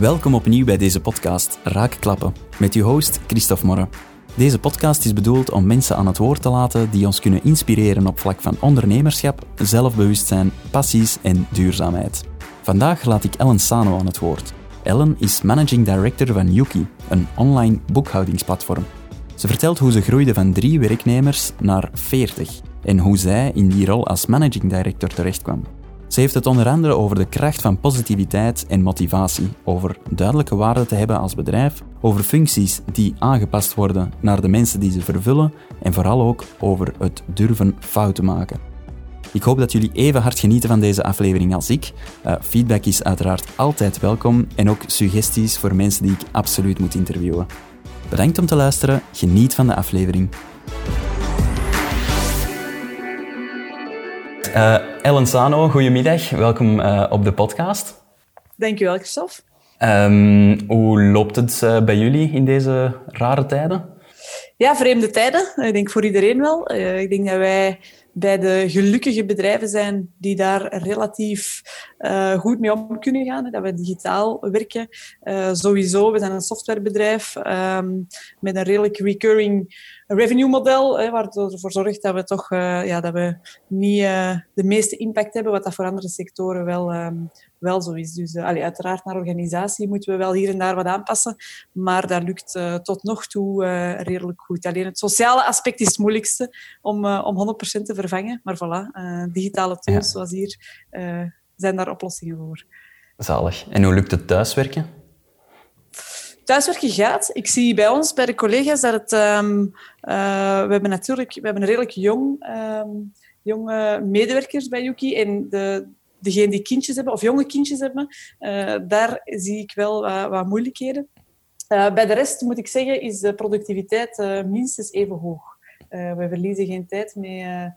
Welkom opnieuw bij deze podcast Raakklappen met uw host Christophe Morre. Deze podcast is bedoeld om mensen aan het woord te laten die ons kunnen inspireren op vlak van ondernemerschap, zelfbewustzijn, passies en duurzaamheid. Vandaag laat ik Ellen Sano aan het woord. Ellen is managing director van Yuki, een online boekhoudingsplatform. Ze vertelt hoe ze groeide van drie werknemers naar 40 en hoe zij in die rol als managing director terechtkwam. Ze heeft het onder andere over de kracht van positiviteit en motivatie, over duidelijke waarden te hebben als bedrijf, over functies die aangepast worden naar de mensen die ze vervullen en vooral ook over het durven fouten maken. Ik hoop dat jullie even hard genieten van deze aflevering als ik. Uh, feedback is uiteraard altijd welkom en ook suggesties voor mensen die ik absoluut moet interviewen. Bedankt om te luisteren, geniet van de aflevering. Uh, Ellen Sano, goedemiddag. Welkom uh, op de podcast. Dankjewel, Christophe. Um, hoe loopt het uh, bij jullie in deze rare tijden? Ja, vreemde tijden. Ik denk voor iedereen wel. ik denk dat wij bij de gelukkige bedrijven zijn die daar relatief uh, goed mee om kunnen gaan. Dat we digitaal werken. Uh, sowieso, we zijn een softwarebedrijf um, met een redelijk recurring revenue model, hè, waar het ervoor zorgt dat we toch uh, ja, dat we niet de meeste impact hebben, wat dat voor andere sectoren wel, um, wel zo is. Dus allee, uiteraard naar organisatie moeten we wel hier en daar wat aanpassen, maar dat lukt tot nog toe redelijk goed. Alleen het sociale aspect is het moeilijkste om, om 100% te vervangen, maar voilà, digitale tools ja. zoals hier zijn daar oplossingen voor. Zalig. En hoe lukt het thuiswerken? Thuiswerken gaat. Ik zie bij ons, bij de collega's, dat het... Um, uh, we hebben natuurlijk we hebben redelijk jong, um, jonge medewerkers bij Yuki. En de, degenen die kindjes hebben, of jonge kindjes hebben, uh, daar zie ik wel wat, wat moeilijkheden. Bij de rest, moet ik zeggen, is de productiviteit minstens even hoog. we verliezen geen tijd mee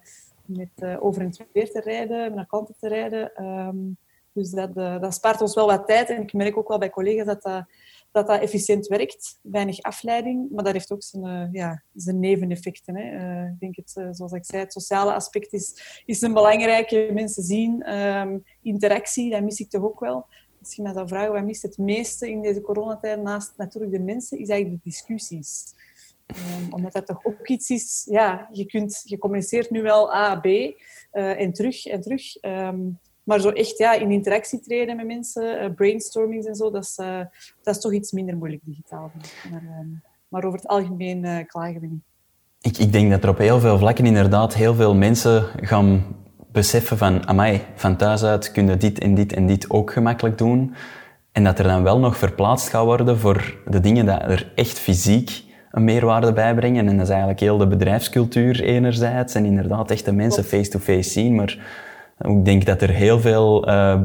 met over en weer te rijden, naar klanten te rijden. Um, dus dat, dat spaart ons wel wat tijd. En ik merk ook wel bij collega's dat dat, dat, dat efficiënt werkt. Weinig afleiding, maar dat heeft ook zijn, uh, ja, neveneffecten. Hè. ik denk het, zoals ik zei, het sociale aspect is, is een belangrijke. Mensen zien, um, interactie, dat mis ik toch ook wel. Als je mij vragen, wat mist het meeste in deze coronatijd, naast natuurlijk de mensen, is eigenlijk de discussies. Um, omdat dat toch ook iets is, ja, je, kunt, je communiceert nu wel A, B en terug en terug. Um, maar zo echt ja, in interactie treden met mensen, uh, brainstormings en zo, dat is, uh, dat is toch iets minder moeilijk digitaal. Maar, um, maar over het algemeen klagen we niet. Ik, ik denk dat er op heel veel vlakken inderdaad heel veel mensen gaan beseffen van, amai, van thuis uit kunnen dit en dit en dit ook gemakkelijk doen. En dat er dan wel nog verplaatst gaat worden voor de dingen dat er echt fysiek een meerwaarde bijbrengen. En dat is eigenlijk heel de bedrijfscultuur enerzijds en inderdaad echt de mensen face-to-face zien. Maar ik denk dat er heel veel uh,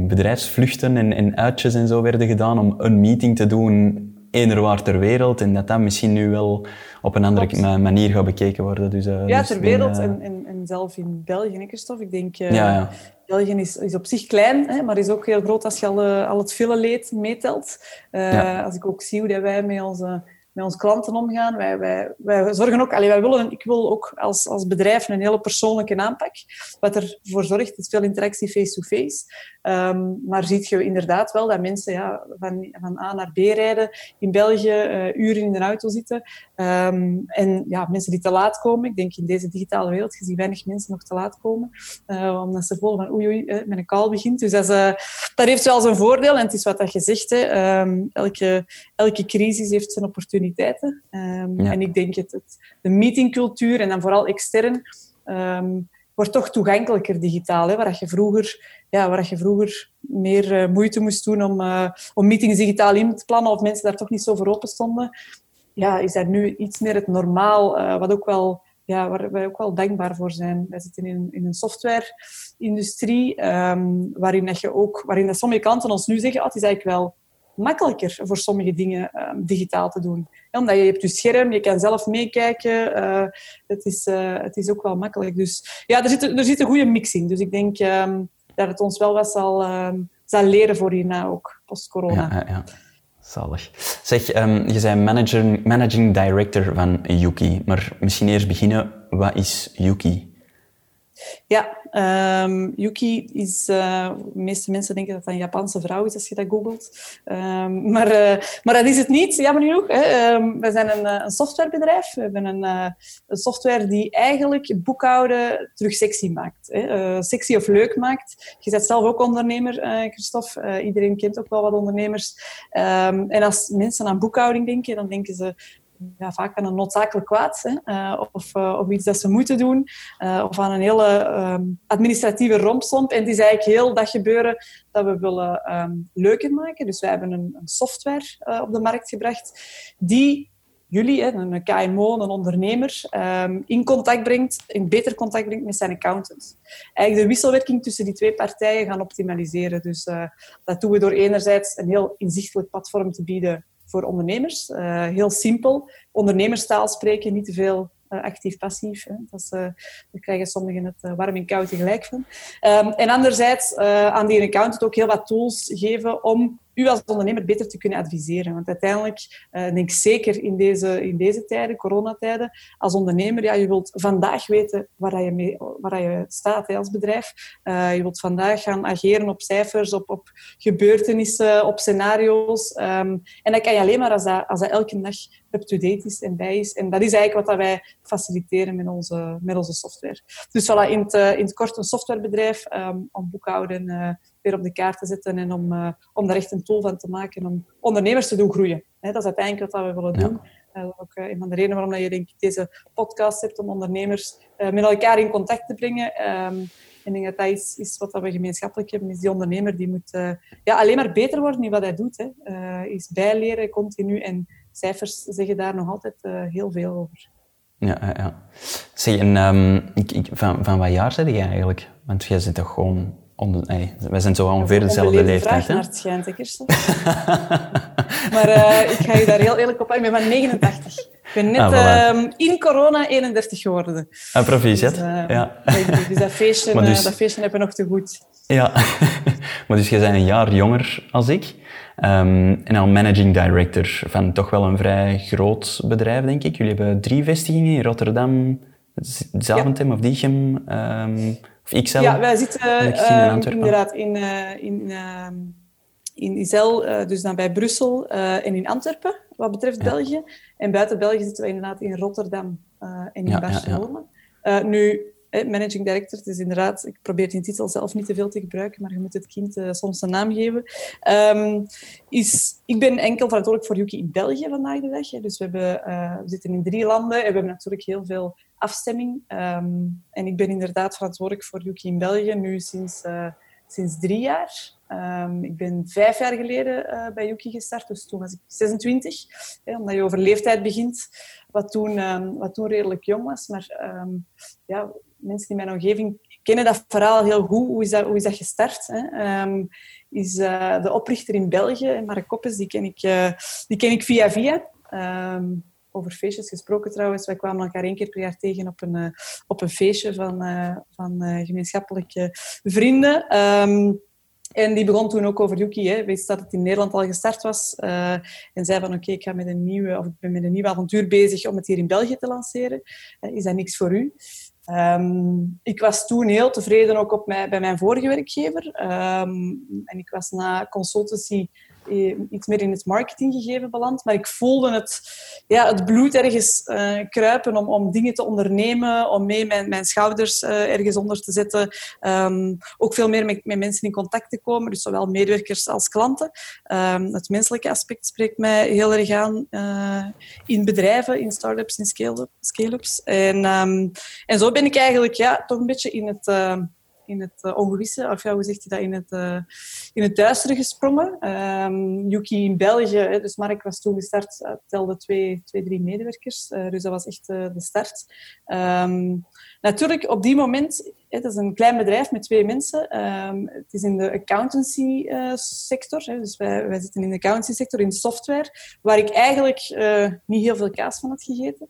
bedrijfsvluchten en, en uitjes en zo werden gedaan om een meeting te doen waar ter wereld. En dat dat misschien nu wel op een andere Klopt. manier gaat bekeken worden. Dus, uh, ja, dus ter wereld uh, en, en, en, zelf in België, Christophe. Ik denk, ja, ja. België is, is op zich klein, hè, maar is ook heel groot als je al, al het file leed meetelt. Ja. Als ik ook zie hoe dat wij met onze met onze klanten omgaan. Wij, wij, wij zorgen ook, allee, wij willen, ik wil ook als, als bedrijf een hele persoonlijke aanpak, wat ervoor zorgt, is veel interactie face-to-face. Um, maar ziet je inderdaad wel dat mensen ja, van, van A naar B rijden, in België uh, uren in de auto zitten. Um, en ja, mensen die te laat komen. Ik denk in deze digitale wereld, je ziet weinig mensen nog te laat komen. Uh, omdat ze voelen van oei oei, uh, met een call begint. Dus dat, is, dat heeft wel zijn voordeel. En het is wat dat je zegt, hè. Um, elke, elke crisis heeft zijn opportuniteiten. Ja. En ik denk het, het, de meetingcultuur en dan vooral extern um, wordt toch toegankelijker digitaal. Hè, waar je vroeger, ja, waar je vroeger meer uh, moeite moest doen om, uh, om meetings digitaal in te plannen of mensen daar toch niet zo voor open stonden. Ja, is dat nu iets meer het normaal, uh, wat ook wel, ja, waar wij ook wel dankbaar voor zijn. Wij zitten in, in een software-industrie um, waarin, dat je ook, waarin dat sommige klanten ons nu zeggen, oh, het is eigenlijk wel makkelijker voor sommige dingen um, digitaal te doen. Omdat je hebt je scherm, je kan zelf meekijken. Uh, het, is, uh, het is ook wel makkelijk. Dus ja, er zit, er zit een goede mix in. Dus ik denk um, dat het ons wel wat zal, um, zal leren voor hierna ook, post-corona. Ja, ja, Zalig. Zeg, je bent manager, managing director van Yuki. Maar misschien eerst beginnen, wat is Yuki? Ja, um, Yuki is... Uh, de meeste mensen denken dat dat een Japanse vrouw is als je dat googelt. Um, maar, uh, maar dat is het niet, jammer genoeg. Hè. Um, we zijn een, eh, een, softwarebedrijf. We hebben een, een, software die eigenlijk boekhouden terug sexy maakt. Hè. sexy of leuk maakt. Je bent zelf ook ondernemer, Christophe. iedereen kent ook wel wat ondernemers. en als mensen aan boekhouding denken, dan denken ze ja, vaak aan een noodzakelijk kwaad. Hè, uh, of, uh, of iets dat ze moeten doen. Uh, of aan een hele um, administratieve rompsomp. En het is eigenlijk heel dat gebeuren dat we willen um, leuker maken. Dus wij hebben een, een software op de markt gebracht die jullie, hè, een KMO, een ondernemer, um, in contact brengt, in beter contact brengt met zijn accountant. Eigenlijk de wisselwerking tussen die twee partijen gaan optimaliseren. Dus dat doen we door enerzijds een heel inzichtelijk platform te bieden voor ondernemers. Uh, heel simpel. Ondernemerstaal spreken, niet te veel uh, actief-passief. Dat uh, daar krijgen sommigen het warm en koud tegelijk van. Um, en anderzijds aan die accountant ook heel wat tools geven om u als ondernemer beter te kunnen adviseren. Want uiteindelijk, uh, denk ik zeker in deze, in deze tijden, coronatijden, als ondernemer, ja, je wilt vandaag weten waar je, mee, waar je staat hè, als bedrijf. Uh, je wilt vandaag gaan ageren op cijfers, op, op gebeurtenissen, op scenario's. Um, en dat kan je alleen maar als dat, als dat elke dag up-to-date is en bij is. En dat is eigenlijk wat dat wij faciliteren met onze, met onze software. Dus voilà, in het, uh, in het kort een softwarebedrijf um, om boekhouden weer op de kaart te zetten en om, uh, om daar echt een tool van te maken om ondernemers te doen groeien. dat is uiteindelijk wat we willen doen. Ja. Uh, ook uh, een van de redenen waarom je denk ik, deze podcast hebt om ondernemers met elkaar in contact te brengen. Um, ik denk dat dat is, is wat we gemeenschappelijk hebben, is die ondernemer die moet ja, alleen maar beter worden in wat hij doet. Hè. is bijleren continu en cijfers zeggen daar nog altijd heel veel over. Ja, ja. Zeg, en, um, ik, ik, van, van wat jaar zit je eigenlijk? Want jij zit toch gewoon Wij zijn zo ongeveer dezelfde leeftijd. Vraag het schijnt, Maar uh, ik ga je daar heel eerlijk op aan. Ik ben van 89. Ik ben net ah, uh, in corona 31 geworden. Ah, proficiat. Dus, uh, ja. dus dat feestje, dus, dat feestje hebben we nog te goed. Ja, maar dus jij bent een jaar jonger als ik. Um, en al managing director van toch wel een vrij groot bedrijf, denk ik. Jullie hebben drie vestigingen in Rotterdam, Zaventem ja. of Diegem. Um, ja, wij zitten uh, inderdaad in, uh, in, uh, in Izel, eh, dus dan bij Brussel en in Antwerpen, wat betreft België. En buiten België zitten we inderdaad in Rotterdam en in ja, Barcelona. nu, managing director, het is inderdaad, ik probeer die titel zelf niet te veel te gebruiken, maar je moet het kind uh, soms een naam geven. Um, is, ik ben enkel verantwoordelijk voor Yuki in België vandaag de dag. Dus we, hebben, uh, we zitten in drie landen en we hebben natuurlijk heel veel afstemming. Um, en ik ben inderdaad verantwoordelijk voor Yuki in België nu sinds, uh, sinds drie jaar. Um, ik ben vijf jaar geleden uh, bij Yuki gestart, dus toen was ik 26. Hè, omdat je over leeftijd begint, wat toen, um, wat toen redelijk jong was. Maar ja, mensen in mijn omgeving kennen dat verhaal heel goed. Hoe is dat, hoe is dat gestart? Hè? is uh, de oprichter in België, Mark Koppes, die ken ik, die ken ik via via over feestjes gesproken trouwens. Wij kwamen elkaar één keer per jaar tegen op een, uh, op een feestje van, uh, van uh, gemeenschappelijke vrienden. Um, en die begon toen ook over Yuki. Hè. Wist dat het in Nederland al gestart was. en zei van oké, ik ga met een nieuwe, of ik ben met een nieuw avontuur bezig om het hier in België te lanceren. is dat niks voor u? Um, ik was toen heel tevreden ook op mij, bij mijn vorige werkgever. Um, en ik was na consultancy eh, iets meer in het marketinggegeven beland. Maar ik voelde het, ja, het bloed ergens uh, kruipen om, om dingen te ondernemen, om mee mijn, mijn schouders uh, ergens onder te zetten. Um, ook veel meer met, met, mensen in contact te komen, dus zowel medewerkers als klanten. Um, het menselijke aspect spreekt mij heel erg aan in bedrijven, in start-ups, in scale-ups. en, um, en zo ben ik eigenlijk ja, toch een beetje in het in het uh, ongewisse, of ja, hoe zegt dat, in het, uh, in het duistere gesprongen. Um, Yuki in België, dus Mark was toen gestart, uh, telde twee, twee, drie medewerkers. dus dat was echt de start. Um, natuurlijk, op die moment, het is een klein bedrijf met twee mensen. Um, het is in de accountancy sector, dus wij, wij zitten in de accountancy sector, in software, waar ik eigenlijk niet heel veel kaas van had gegeten.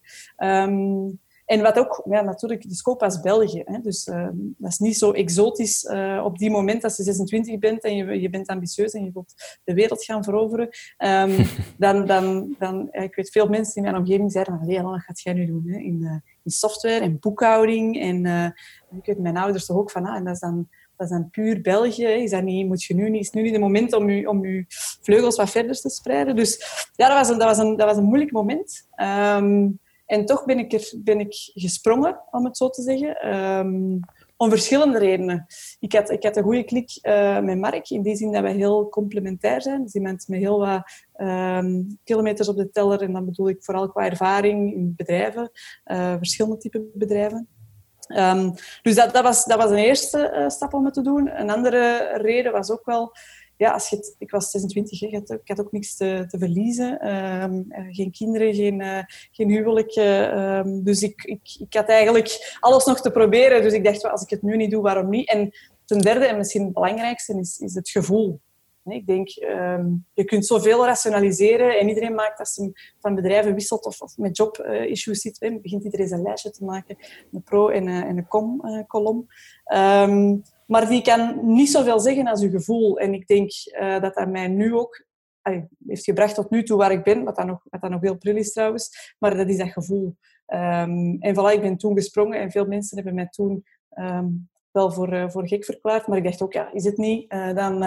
En wat ook, ja, natuurlijk, de scope was België. Hè, dus uh, dat is niet zo exotisch uh, op die moment als je 26 bent en je, je bent ambitieus en je wilt de wereld gaan veroveren. Um, dan, dan, dan ik weet veel mensen in mijn omgeving zeiden van, wat gaat jij nu doen? Hè, in, uh, in software en boekhouding. En ik weet mijn ouders toch ook van, ah, en dat is dan dat is dan puur België. Is, dat niet, moet je nu niet, is nu niet het moment om je, om je vleugels wat verder te spreiden? Dus ja, dat was een, dat was een, dat was een moeilijk moment. Um, en toch ben ik, er, ben ik gesprongen, om het zo te zeggen. Um, om verschillende redenen. Ik had, ik had een goede klik uh, met Mark, in die zin dat wij heel complementair zijn. Dus iemand met heel wat um, kilometers op de teller. En dan bedoel ik vooral qua ervaring in bedrijven, uh, verschillende typen bedrijven. Um, dus dat, dat, was, dat was een eerste uh, stap om het te doen. Een andere reden was ook wel ja, als je ik was 26, hè, ik had ook niks te, te verliezen. Um, geen kinderen, geen, uh, geen huwelijk. Um, dus ik, ik, ik had eigenlijk alles nog te proberen. Dus ik dacht, als ik het nu niet doe, waarom niet? En ten derde, en misschien het belangrijkste, is, is het gevoel. Ik denk, um, je kunt zoveel rationaliseren en iedereen maakt als hij van bedrijven wisselt of, of met job-issues zit, hè, begint iedereen zijn lijstje te maken, een pro- en, en een com-kolom. Maar die kan niet zoveel zeggen als je gevoel. En ik denk uh, dat dat mij nu ook heeft gebracht tot nu toe waar ik ben, wat dan nog, wat dan nog heel pril is trouwens. Maar dat is dat gevoel. Um, en voilà, ik ben toen gesprongen en veel mensen hebben mij toen um, wel voor, uh, voor gek verklaard. Maar ik dacht ook, ja, is het niet? Uh, dan,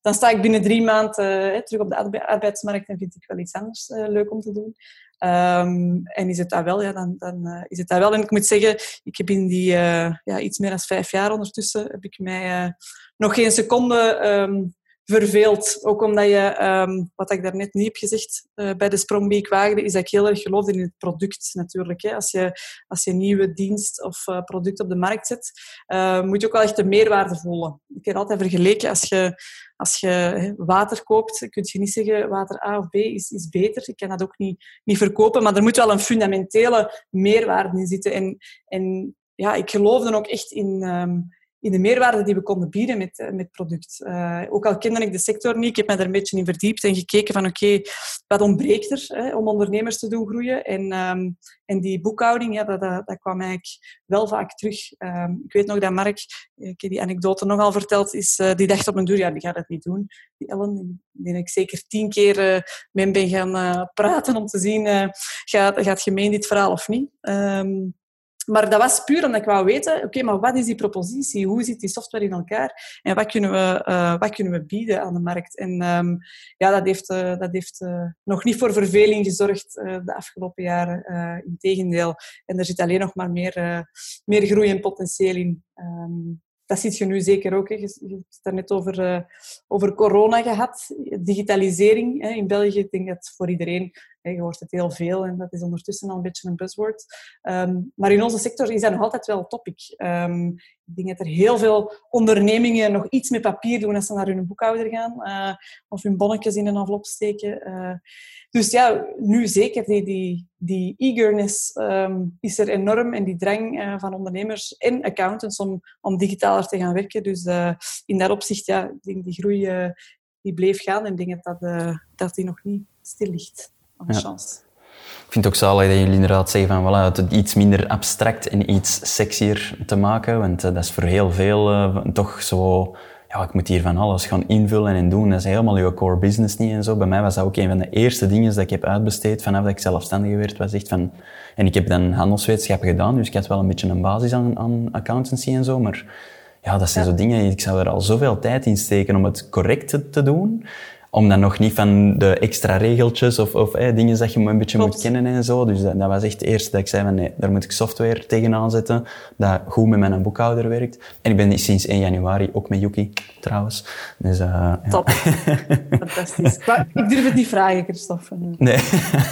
dan sta ik binnen drie maanden terug op de arbeidsmarkt en vind ik wel iets anders leuk om te doen. Um, en is het dat wel, ja, dan, dan uh, is het dat wel. En ik moet zeggen, ik heb in die uh, ja, iets meer dan vijf jaar ondertussen, heb ik mij uh, nog geen seconde um, verveeld. Ook omdat je, um, wat ik daarnet niet heb gezegd bij de sprong die ik waagde, is dat ik heel erg geloof in het product natuurlijk. Hè. Als, je, als je een nieuwe dienst of product op de markt zet, moet je ook wel echt de meerwaarde voelen. Ik heb altijd vergeleken, als je als je water koopt, kun je niet zeggen water A of B is, is beter. Ik kan dat ook niet, niet verkopen, maar er moet wel een fundamentele meerwaarde in zitten. En, en ja, ik geloof dan ook echt in, um, in de meerwaarde die we konden bieden met, eh, met product. Uh, ook al kende ik de sector niet, ik heb me daar een beetje in verdiept en gekeken van oké, wat ontbreekt er hè, om ondernemers te doen groeien? En, um, en die boekhouding, ja, dat, dat, dat, kwam eigenlijk wel vaak terug. Um, ik weet nog dat Mark, ik heb die anekdote nogal verteld, is, die dacht op mijn deur, ja, die gaat het niet doen. Die Ellen, die ik zeker tien keer uh, met ben gaan praten om te zien, gaat, gaat gemeen dit verhaal of niet? Um, maar dat was puur omdat ik wou weten, oké, maar wat is die propositie? Hoe zit die software in elkaar? En wat kunnen we, uh, wat kunnen we bieden aan de markt? En um, ja, dat heeft, uh, dat heeft uh, nog niet voor verveling gezorgd de afgelopen jaren. Integendeel. En er zit alleen nog maar meer, meer groei en potentieel in. Um, dat ziet je nu zeker ook. Je, hebt het net over, over corona gehad, digitalisering. Hè. In België, ik denk dat voor iedereen je hoort het heel veel en dat is ondertussen al een beetje een buzzword. Um, maar in onze sector is dat nog altijd wel topic. Um, ik denk dat er heel veel ondernemingen nog iets met papier doen als ze naar hun boekhouder gaan. Uh, of hun bonnetjes in een envelop steken. Uh, dus ja, nu zeker. Die, die, die eagerness um, is er enorm. En die drang uh, van ondernemers en accountants om, om digitaler te gaan werken. Dus in dat opzicht, ja, ik denk die groei die bleef gaan. En ik denk dat, dat die nog niet stil ligt ja. chance. Ik vind het ook zalig dat jullie inderdaad zeggen van voilà, het iets minder abstract en iets sexier te maken. Want uh, dat is voor heel veel uh, toch zo... Ja, ik moet hier van alles gaan invullen en doen. Dat is helemaal je core business niet en zo. Bij mij was dat ook een van de eerste dingen dat ik heb uitbesteed vanaf dat ik zelfstandig werd. Was echt van... En ik heb dan handelswetenschappen gedaan, dus ik had wel een beetje een basis aan, aan accountancy en zo. Maar ja, dat zijn zo dingen... Ik zou er al zoveel tijd in steken om het correct te doen om dan nog niet van de extra regeltjes of, of dingen dat je een beetje moet kennen en zo. Dus dat, dat, was echt het eerste dat ik zei van nee, daar moet ik software tegenaan zetten dat goed met mijn boekhouder werkt. En ik ben sinds 1 januari ook met Yuki trouwens. Dus, uh, Top. Fantastisch. Maar ik durf het niet vragen, Christophe. Nee,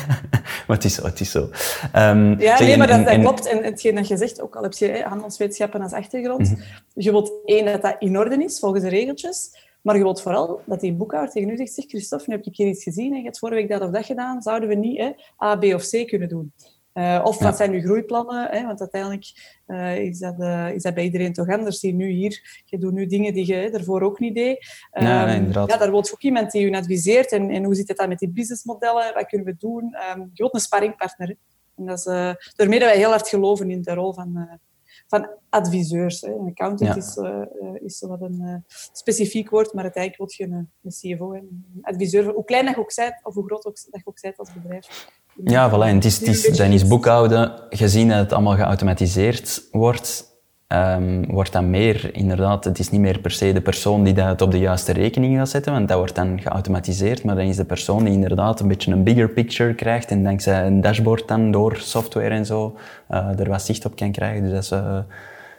maar het is zo. Het is zo. Um, ja, nee, maar dat, dat klopt. En hetgeen dat je zegt, ook al heb je handelswetenschappen als achtergrond, mm je wilt één, dat dat in orde is volgens de regeltjes. Maar je wilt vooral dat die boekhouder tegen u zegt, zeg Christophe, nu heb ik hier iets gezien en je hebt vorige week dat of dat gedaan, zouden we niet hè, A, B of C kunnen doen? Uh, of wat zijn uw groeiplannen? Hè? Want uiteindelijk uh, is, dat, uh, is dat bij iedereen toch anders. Je nu hier, je doet nu dingen die je daarvoor ook niet deed. Um, ja, ja, daar wil je ook iemand die u adviseert. En, en hoe zit het dan met die businessmodellen? Wat kunnen we doen? Um, je wilt een sparringpartner. En dat is daarmee dat wij heel hard geloven in de rol van, van adviseurs. Hè. Een accountant is, is wat een specifiek woord, maar uiteindelijk wordt je een, een CFO, een adviseur. Hoe klein dat je ook bent, of hoe groot ook, dat je ook bent als bedrijf. Ja, voilà. En het is, het is, dan is boekhouden, gezien dat het allemaal geautomatiseerd wordt, um, wordt dan meer, inderdaad, het is niet meer per se de persoon die dat op de juiste rekening gaat zetten, want dat wordt dan geautomatiseerd, maar dan is de persoon die inderdaad een beetje een bigger picture krijgt en dankzij een dashboard dan door software en zo uh, er wat zicht op kan krijgen. Dus dat is, uh,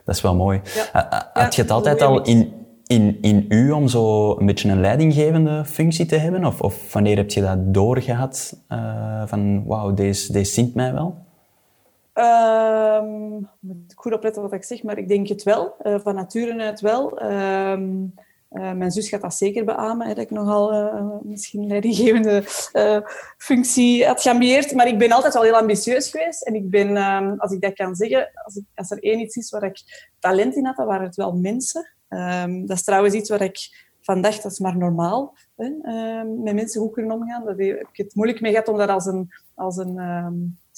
dat is wel mooi. Ja. Uh, had je het altijd al in, in, in u om zo een beetje een leidinggevende functie te hebben? Of, of wanneer heb je dat doorgehad van wauw, deze, deze zint mij wel? Um, moet goed opletten wat ik zeg, maar ik denk het wel. Uh, van nature uit wel. Um, uh, mijn zus gaat dat zeker beamen, dat ik nogal uh, misschien leidinggevende functie had geambieerd. Maar ik ben altijd wel heel ambitieus geweest. En ik ben, um, als ik dat kan zeggen, als, ik, als, er één iets is waar ik talent in had, dan waren het wel mensen. dat is trouwens iets waar ik van dacht, dat is maar normaal. Met mensen goed kunnen omgaan. Daar heb ik het moeilijk mee gehad om dat als een... Als een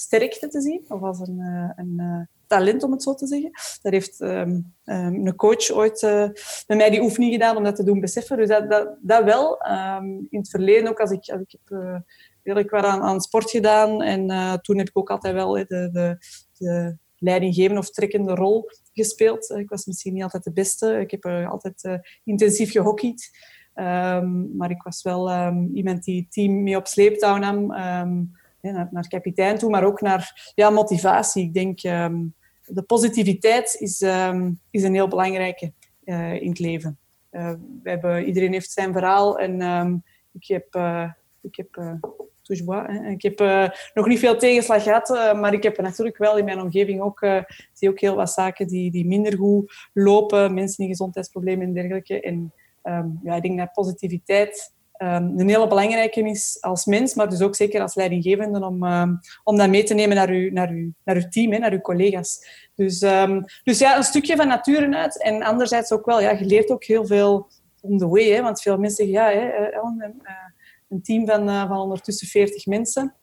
sterkte te zien, of als een, eh, een uh, talent, om het zo te zeggen. Daar heeft um, um, een coach ooit uh, met mij die oefening gedaan om dat te doen beseffen. Dus dat, dat, wel. Um, in het verleden ook, als ik, als ik heb redelijk wat aan, aan sport gedaan. En toen heb ik ook altijd wel de, de, de leidinggevende of trekkende rol gespeeld. Ik was misschien niet altijd de beste. Ik heb altijd intensief gehockeyd. Maar ik was wel iemand die het team mee op sleeptouw nam. Naar, naar kapitein toe, maar ook naar ja, motivatie. Ik denk, um, de positiviteit is, um, is een heel belangrijke uh, in het leven. Uh, we hebben, iedereen heeft zijn verhaal en um, ik heb, uh, ik heb ik heb nog niet veel tegenslag gehad, maar ik heb natuurlijk wel in mijn omgeving ook, zie ook heel wat zaken die, die minder goed lopen, mensen die gezondheidsproblemen en dergelijke. En ja, ik denk dat positiviteit um, een hele belangrijke is als mens, maar dus ook zeker als leidinggevende om, um, om dat mee te nemen naar uw, naar uw, naar uw team, hè, naar uw collega's. Dus, um, dus ja, een stukje van nature uit. En anderzijds ook wel, ja, je leert ook heel veel on the way. Hè, want veel mensen zeggen, ja, hè, Ellen, uh, een team van, van ondertussen 40 mensen.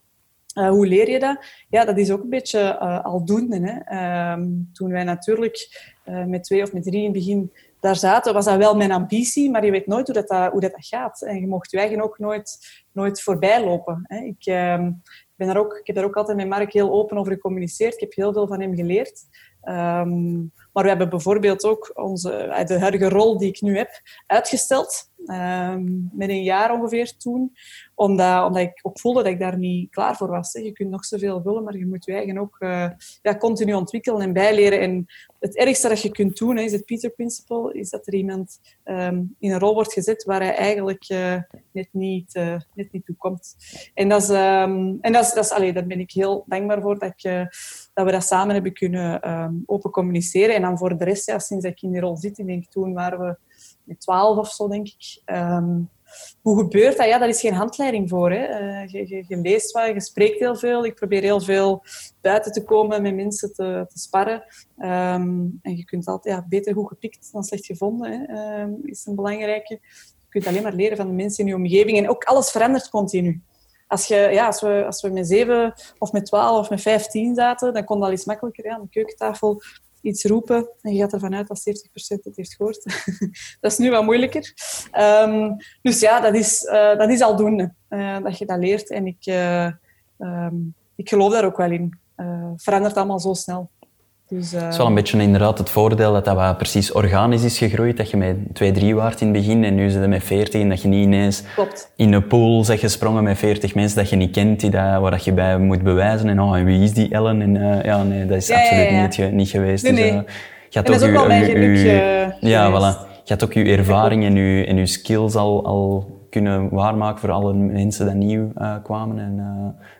Hoe leer je dat? Ja, dat is ook een beetje uh, aldoende. Hè? Toen wij natuurlijk met twee of met drie in het begin daar zaten, was dat wel mijn ambitie, maar je weet nooit hoe dat, hoe dat, gaat. En je mocht je ook nooit, nooit voorbij lopen. Hè. Ik, uh, ben daar ook, ik heb daar ook altijd met Mark heel open over gecommuniceerd. Ik heb heel veel van hem geleerd. Um, maar we hebben bijvoorbeeld ook onze, eh, de huidige rol die ik nu heb uitgesteld. Um, met een jaar ongeveer toen. Omdat, omdat ik ook voelde dat ik daar niet klaar voor was. Je kunt nog zoveel willen, maar je moet je eigen ook uh, ja, continu ontwikkelen en bijleren. En het ergste dat je kunt doen, hè, is het Peter Principle, is dat er iemand um, in een rol wordt gezet waar hij eigenlijk uh, net, niet, uh, net niet toe komt. En, dat is, um, en dat is, dat is, daar ben ik heel dankbaar voor dat, ik, dat we dat samen hebben kunnen open communiceren. En dan voor de rest, ja, sinds ik in die rol zit, ik denk toen waren we met twaalf of zo, denk ik. Um, hoe gebeurt dat? Ja, daar is geen handleiding voor. Hè. Uh, je, je, je, leest wat, je spreekt heel veel. Ik probeer heel veel buiten te komen, met mensen te, te sparren. Um, en je kunt altijd ja, beter goed gepikt dan slecht gevonden, hè, um, is een belangrijke. Je kunt alleen maar leren van de mensen in je omgeving. En ook alles verandert continu. Als, je, ja, als, we, als we met zeven of met twaalf of met vijftien zaten, dan kon dat iets makkelijker. Aan de keukentafel iets roepen en je gaat ervan uit dat 70% het heeft gehoord. dat is nu wat moeilijker. Um, dus ja, dat is, uh, dat is aldoende uh, dat je dat leert. En ik, uh, um, ik geloof daar ook wel in. verandert allemaal zo snel. Dus, uh... Het is wel een beetje inderdaad het voordeel dat dat wat precies organisch is gegroeid. Dat je met 2, 3 waard in het begin en nu zit je met 40 en dat je niet ineens Klopt. in een pool zegt gesprongen met 40 mensen dat je niet kent, die dat, waar dat je bij moet bewijzen. En, oh, en wie is die Ellen? En, uh, ja, nee, dat is ja, absoluut ja, Niet, niet geweest. Nee. Dus, uh, je had ook, ook Ja, voilà. Je ook ervaring en je, en je skills al, al kunnen waarmaken voor alle mensen die nieuw kwamen. En,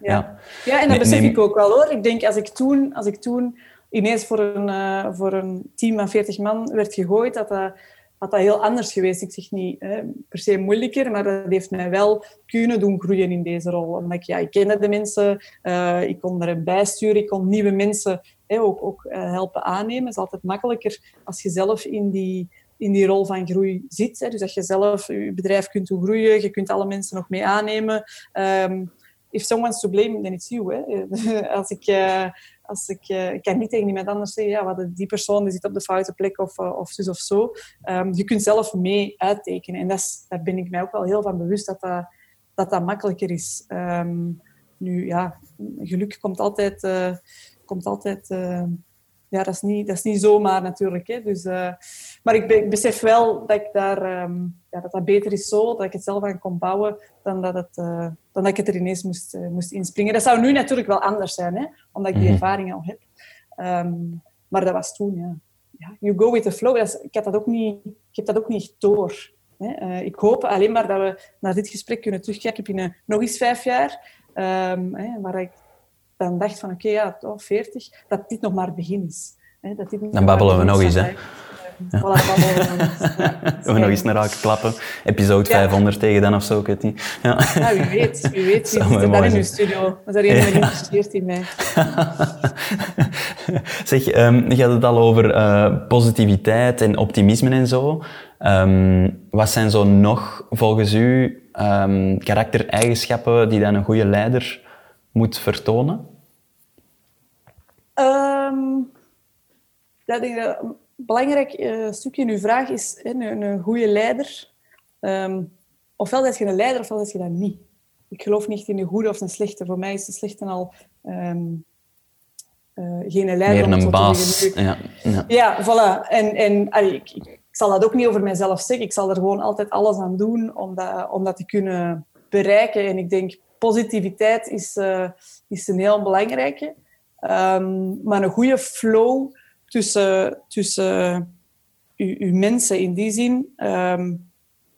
ja. Ja. ja, en dat besef ik ook wel hoor. Ik denk, als ik toen, als ik toen ineens voor een, uh, voor een team van 40 man werd gegooid, dat dat, dat, dat heel anders geweest. Ik zeg niet hè, per se moeilijker, maar dat heeft mij wel kunnen doen groeien in deze rol. Omdat ik, ja, ik kende de mensen, uh, ik kon er bijsturen, ik kon nieuwe mensen hè, ook, ook helpen aannemen. Het is altijd makkelijker als je zelf in die, in die rol van groei zit. Hè. Dus dat je zelf je bedrijf kunt doen groeien, je kunt alle mensen nog mee aannemen. Um, if someone's to blame, then it's you. Als ik, als ik, uh, ik kan niet tegen iemand anders zeggen, ja, wat die persoon die zit op de foute plek of, uh, of zus of zo. Um, je kunt zelf mee uittekenen. En dat daar ben ik mij ook wel heel van bewust dat dat, dat, dat makkelijker is. Um, nu, ja, geluk komt altijd... komt altijd ja, dat is niet, dat is niet zomaar natuurlijk. Hè. Dus, maar ik, ik, besef wel dat, ik daar, um, ja, dat dat beter is zo, dat ik het zelf aan kon bouwen, dan dat, het, uh, dan dat ik het er ineens moest, uh, moest inspringen. Dat zou nu natuurlijk wel anders zijn, hè, omdat ik die mhm. ervaring al heb. Um, maar dat was toen, ja. ja. You go with the flow. Dat is, ik, had dat ook niet, ik heb dat ook niet door. Hè. ik hoop alleen maar dat we naar dit gesprek kunnen terugkijken binnen nog eens vijf jaar. Um, hè, waar ik dan dacht van oké, okay, ja, toch 40, dat dit nog maar het begin is. Hè, dat dit dan babbelen we nog eens, hè. Ja. Voilà, we nog eens naar raken klappen. Episode ja. 500 tegen dan of zo, ik weet niet. Ja. ja wie weet. Wie weet. Wie zit daar in uw studio? Was er iemand geïnteresseerd in mij? zeg, um, je had het al over uh, positiviteit en optimisme en zo. Um, wat zijn zo nog volgens u um, karaktereigenschappen die dan een goede leider moet vertonen? Um, dat een belangrijk uh, stukje in uw vraag is een, een goede leider. Um, ofwel ben je een leider, ofwel ben je dat niet. Ik geloof niet in een goede of een slechte. Voor mij is de slechte al um, uh, geen leider. Meer een baas. Ja, ja. ja, voilà. En, en allee, ik, ik, ik, zal dat ook niet over mezelf zeggen. Ik zal er gewoon altijd alles aan doen om dat, om dat te kunnen bereiken. En ik denk, positiviteit is, uh, is een heel belangrijke. Um, maar een goede flow tussen, tussen uw, mensen in die zin. Um,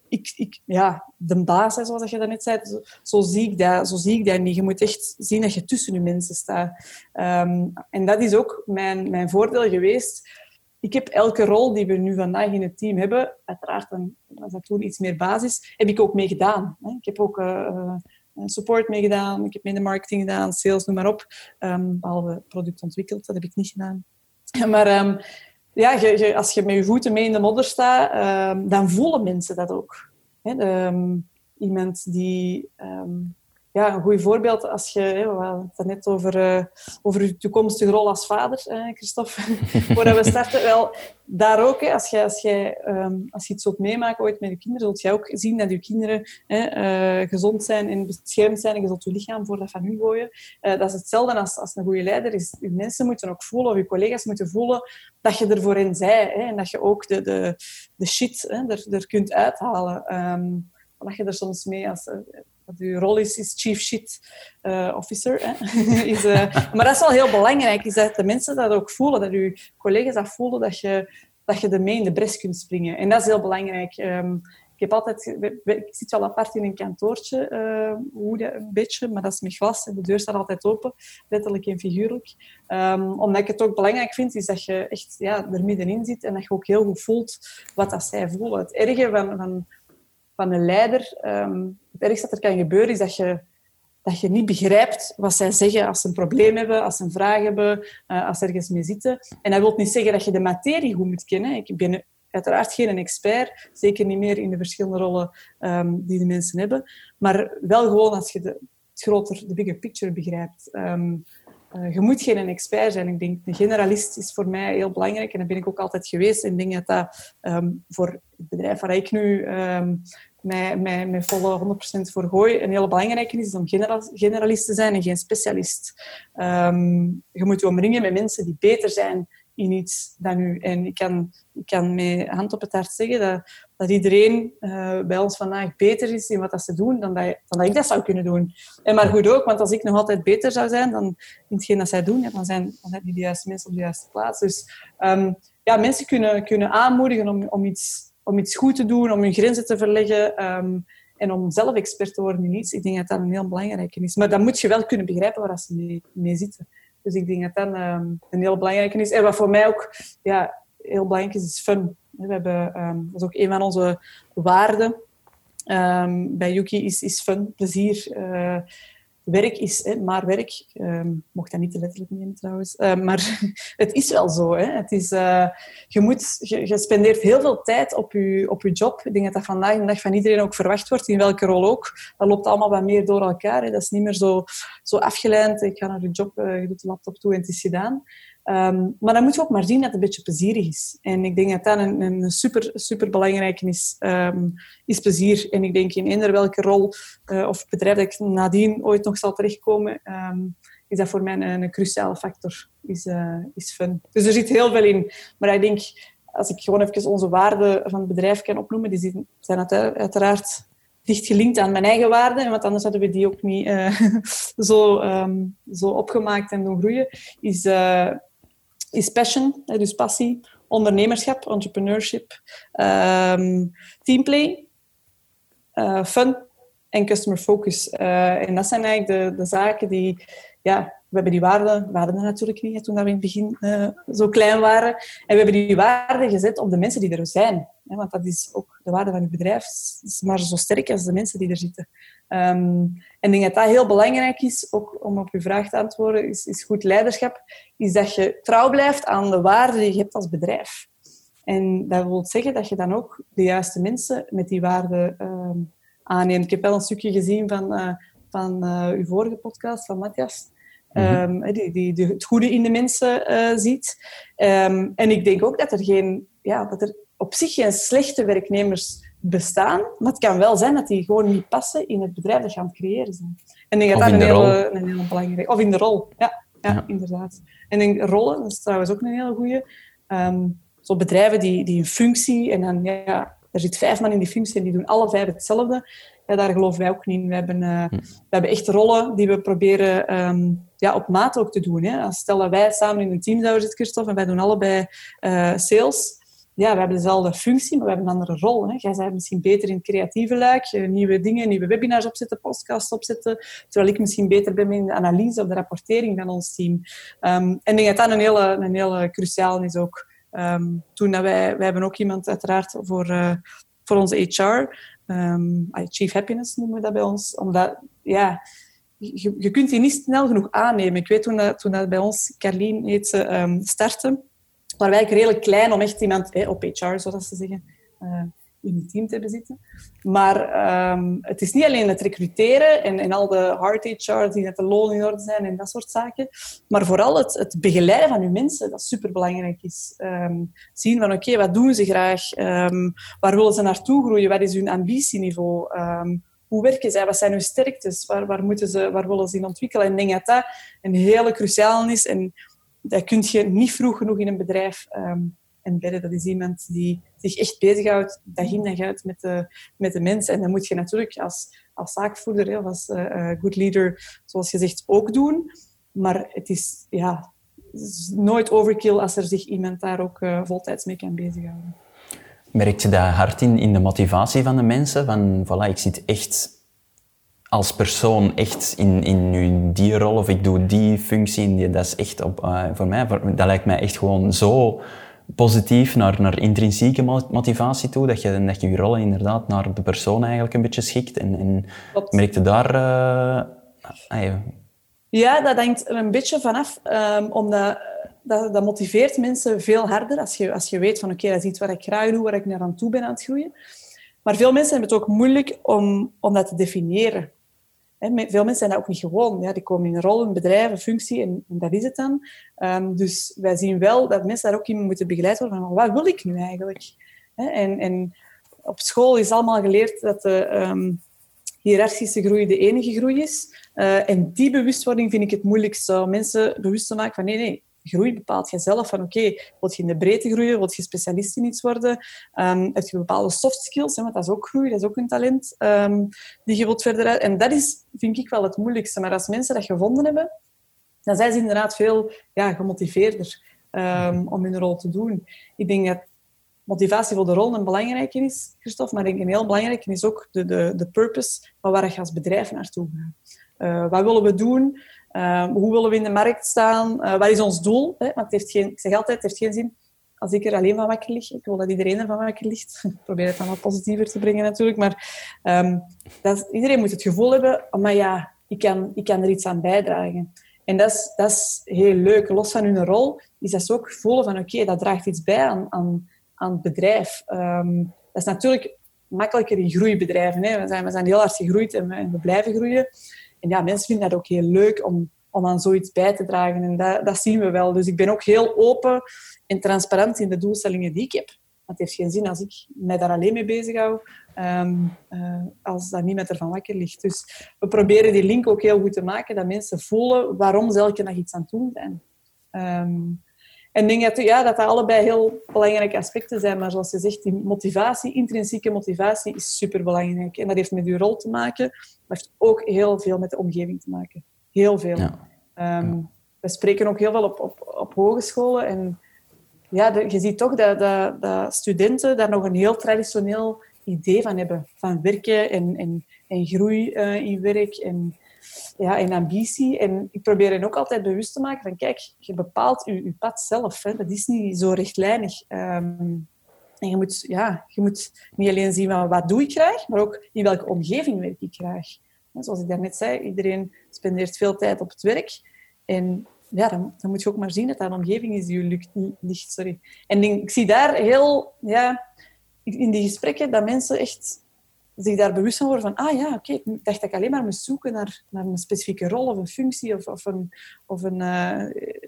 ik, ik, ja, de baas, zoals je net zei, zo, zie ik dat, zo zie ik dat niet. Je moet echt zien dat je tussen je mensen staat. Um, en dat is ook mijn, mijn voordeel geweest. Ik heb elke rol die we nu vandaag in het team hebben, uiteraard dan was dat toen iets meer basis, heb ik ook mee gedaan. Ik heb ook uh, support mee gedaan, ik heb mee de marketing gedaan, sales, noem maar op. Um, behalve product ontwikkeld, dat heb ik niet gedaan. Maar um, ja, je, als je met je voeten mee in de modder staat, um, dan voelen mensen dat ook. He, iemand die ja, een goed voorbeeld als je, we hadden het net over, uh, over je toekomstige rol als vader, hè, Christophe, voordat we starten. Wel, daar ook, hè, als, je, als, je, um, als je iets zult meemaken ooit met je kinderen, zult je ook zien dat je kinderen hè, uh, gezond zijn en beschermd zijn en je zult je lichaam voor dat van u gooien. Uh, dat is hetzelfde als, als een goede leider. Is, je mensen moeten ook voelen, of je collega's moeten voelen, dat je er voor hen zij hè, en dat je ook de, de, de shit hè, er, er kunt uithalen. Um, dat je er soms mee als wat uw rol is, is chief shit uh, officer. Is, uh, maar dat is wel heel belangrijk, is dat de mensen dat ook voelen, dat uw collega's dat voelen, dat je, dat je ermee in de bres kunt springen. En dat is heel belangrijk. Um, ik heb altijd, ik zit wel apart in een kantoortje, hoe dat, een beetje, maar dat is met glas en de deur staat altijd open, letterlijk en figuurlijk. Um, omdat ik het ook belangrijk vind, is dat je echt ja, er middenin zit en dat je ook heel goed voelt wat dat zij voelen. Het erge van, van van een leider, um, het ergste dat er kan gebeuren is dat je, dat je niet begrijpt wat zij zeggen als ze een probleem hebben, als ze een vraag hebben, uh, als ze ergens mee zitten. En dat wil niet zeggen dat je de materie goed moet kennen. Ik ben uiteraard geen expert, zeker niet meer in de verschillende rollen um, die de mensen hebben, maar wel gewoon als je de, groter, de bigger picture begrijpt. Um, uh, je moet geen expert zijn. Ik denk, een generalist is voor mij heel belangrijk en dat ben ik ook altijd geweest. En ik denk dat dat um, voor het bedrijf waar ik nu um, mij, mij, volle 100% voor gooi, een hele belangrijke is, om generalist te zijn en geen specialist. Um, je moet je omringen met mensen die beter zijn in iets dan u. En ik kan, ik kan met hand op het hart zeggen dat, dat iedereen uh, bij ons vandaag beter is in wat dat ze doen dan dat, dan dat ik dat zou kunnen doen. En maar goed ook, want als ik nog altijd beter zou zijn dan in hetgeen dat zij doen, ja, dan, zijn, dan zijn die de juiste mensen op de juiste plaats. Dus um, ja, mensen kunnen, kunnen aanmoedigen om, om iets om iets goed te doen, om hun grenzen te verleggen um, en om zelf expert te worden in iets. Ik denk dat dat een heel belangrijke is. Maar dan moet je wel kunnen begrijpen waar ze mee, mee zitten. Dus ik denk dat dat um, een heel belangrijke is. En wat voor mij ook ja, heel belangrijk is, is fun. We hebben, um, dat is ook een van onze waarden bij Yuki, is, is fun, plezier. Uh, werk is hè, maar werk. Um, mocht dat niet te letterlijk nemen trouwens. Uh, maar het is wel zo. Hè. Het is, uh, je, moet, je, spendeert heel veel tijd op je, op je job. Ik denk dat dat vandaag de dag van iedereen ook verwacht wordt, in welke rol ook. Dat loopt allemaal wat meer door elkaar. Hè. Dat is niet meer zo, zo afgeleid. Ik ga naar je job, uh, je doet de laptop toe en het is gedaan. Um, maar dan moet je ook maar zien dat het een beetje plezierig is. En ik denk dat dat een, een super, super belangrijke is, um, is plezier. En ik denk in eender welke rol uh, of bedrijf dat ik nadien ooit nog zal terechtkomen, um, is dat voor mij een, cruciale factor, is, uh, is fun. Dus er zit heel veel in. Maar ik denk, als ik gewoon even onze waarden van het bedrijf kan opnoemen, die zijn uiteraard dicht gelinkt aan mijn eigen waarden, want anders hadden we die ook niet uh, zo, zo opgemaakt en doen groeien, is, is passion, dus passie, ondernemerschap, entrepreneurship, um, teamplay, uh, fun en customer focus. en dat zijn eigenlijk de, de zaken die ja, we hebben die waarden, we hadden natuurlijk niet toen we in het begin uh, zo klein waren. En we hebben die waarden gezet op de mensen die er zijn. Hè, want dat is ook de waarde van je bedrijf. is maar zo sterk als de mensen die er zitten. Um, en ik denk dat dat heel belangrijk is, ook om op je vraag te antwoorden, is, is goed leiderschap, is dat je trouw blijft aan de waarden die je hebt als bedrijf. En dat wil zeggen dat je dan ook de juiste mensen met die waarden um, aanneemt. Ik heb wel een stukje gezien van, uh, van uh, uw vorige podcast, van Matthias. Um, die, die, die, het goede in de mensen uh, ziet. Um, en ik denk ook dat er, geen, ja, dat er op zich geen slechte werknemers bestaan, maar het kan wel zijn dat die gewoon niet passen in het bedrijf dat je aan het creëren zijn. En ik denk dat dat een hele, een hele belangrijke... Of in de rol, ja, ja, ja. inderdaad. En ik denk, rollen, dat is trouwens ook een hele goede. Um, zo bedrijven die, die een functie en dan, ja, er zit vijf man in die functie en die doen alle vijf hetzelfde. Ja, daar geloven wij ook niet in. We hebben, uh, we hebben echt rollen die we proberen um, ja, op maat ook te doen. Hè. Als stel dat wij samen in een team zouden zitten, Christophe, en wij doen allebei uh, sales. Ja, we hebben dezelfde functie, maar we hebben een andere rol. Hè. Jij bent misschien beter in het creatieve luik, nieuwe dingen, nieuwe webinars opzetten, podcasts opzetten, terwijl ik misschien beter ben in de analyse of de rapportering van ons team. Um, en ik denk dat dat een hele, een hele cruciaal is ook. Um, toen dat wij, wij hebben ook iemand uiteraard voor, uh, voor onze HR, um, Chief Happiness noemen we dat bij ons, omdat, ja, je, kunt die niet snel genoeg aannemen. Ik weet toen dat, toen dat bij ons, Carlien heet ze, um, startte, waren wij redelijk klein om echt iemand eh, op HR, zoals ze zeggen, uh, in het team te hebben zitten. Maar um, het is niet alleen het recruteren en, en al de hard HR, die dat de loon in orde zijn en dat soort zaken, maar vooral het, het begeleiden van uw mensen, dat superbelangrijk is. Um, zien van, oké, wat doen ze graag? Um, waar willen ze naartoe groeien? Wat is hun ambitieniveau? hoe werken zij? Wat zijn hun sterktes? Waar, waar, moeten ze, waar willen ze in ontwikkelen? En ik denk dat dat een hele cruciaal is. En dat kun je niet vroeg genoeg in een bedrijf um, embedden. Dat is iemand die zich echt bezighoudt, dag in dag uit, met de, met de mensen. En dat moet je natuurlijk als, als zaakvoerder of als uh, good leader, zoals je zegt, ook doen. Maar het is, ja, is nooit overkill als er zich iemand daar ook uh, voltijds mee kan bezighouden. Merk je dat hard in, in de motivatie van de mensen? Van, voilà, ik zit echt als persoon echt in, in die rol of ik doe die functie. Dat is echt op, voor mij, dat lijkt mij echt gewoon zo positief naar, naar intrinsieke motivatie toe, dat je, dat je je rollen inderdaad naar de persoon eigenlijk een beetje schikt. En, en merk je daar... Uh, ja, dat hangt er een beetje vanaf, um, omdat dat, dat, motiveert mensen veel harder als je, als je weet van oké, okay, dat is iets wat ik graag doe, waar ik naar aan toe ben aan het groeien. Maar veel mensen hebben het ook moeilijk om, om dat te definiëren. Veel mensen zijn dat ook niet gewoon. Ja, die komen in een rol, een bedrijf, een functie en, en dat is het dan. Um, dus wij zien wel dat mensen daar ook in moeten begeleid worden van wat wil ik nu eigenlijk? En, en, op school is allemaal geleerd dat de um, hiërarchische groei de enige groei is. Uh, en die bewustwording vind ik het moeilijkste. Om mensen bewust te maken van nee, nee, groei bepaalt je zelf. Van oké, okay, wil je in de breedte groeien? Wil je specialist in iets worden? Um, heb je bepaalde soft skills? Hè, want dat is ook groei, dat is ook een talent um, die je wilt verder uit. En dat is, vind ik, wel het moeilijkste. Maar als mensen dat gevonden hebben, dan zijn ze inderdaad veel ja, gemotiveerder um, om hun rol te doen. Ik denk dat motivatie voor de rol een belangrijke is, Christophe, maar denk een heel belangrijke is ook de, de, de purpose van waar je als bedrijf naartoe gaat. Uh, wat willen we doen? Uh, hoe willen we in de markt staan? Uh, wat is ons doel? Hè? Heeft geen, ik zeg altijd, het heeft geen zin als ik er alleen van wakker lig. Ik wil dat iedereen er van wakker ligt. Ik probeer het dan wat positiever te brengen natuurlijk. Maar um, dat, iedereen moet het gevoel hebben, maar ja, ik kan, ik kan er iets aan bijdragen. En dat is, dat is heel leuk. Los van hun rol is dat ze ook voelen van oké, dat draagt iets bij aan, aan, aan het bedrijf. Um, dat is natuurlijk makkelijker in groeibedrijven. Hè. We, zijn, we zijn heel hard gegroeid en we, blijven groeien. En ja, mensen vinden dat ook heel leuk om, om aan zoiets bij te dragen. En dat, dat zien we wel. Dus ik ben ook heel open en transparant in de doelstellingen die ik heb. Het heeft geen zin als ik mij daar alleen mee bezig hou, um, uh, als dat niemand ervan wakker ligt. Dus we proberen die link ook heel goed te maken, dat mensen voelen waarom ze elke dag iets aan het doen zijn. Um, en ik denk dat, ja, dat dat allebei heel belangrijke aspecten zijn. Maar zoals je zegt, die motivatie, intrinsieke motivatie, is superbelangrijk. En dat heeft met uw rol te maken. Maar heeft ook heel veel met de omgeving te maken. Heel veel. Ehm, we spreken ook heel veel op, op, op hogescholen. En ja, je ziet toch dat, dat, dat, studenten daar nog een heel traditioneel idee van hebben. Van werken en, en, en groei uh, in werk en, ja, en ambitie. En ik probeer hen ook altijd bewust te maken van, kijk, je bepaalt je, pad zelf. Hè. Dat is niet zo rechtlijnig. Um, en je moet, ja, je moet niet alleen zien wat doe ik graag, maar ook in welke omgeving werk ik graag. Zoals ik daarnet zei, iedereen spendeert veel tijd op het werk. En ja, dan, dan, moet je ook maar zien dat dat een omgeving is die je ligt. Sorry. En ik zie daar heel, ja, in die gesprekken, dat mensen echt zich daar bewust van worden van, ah ja, oké, ik dacht dat ik alleen maar moest zoeken naar, naar een specifieke rol of een functie of, of een, of een uh,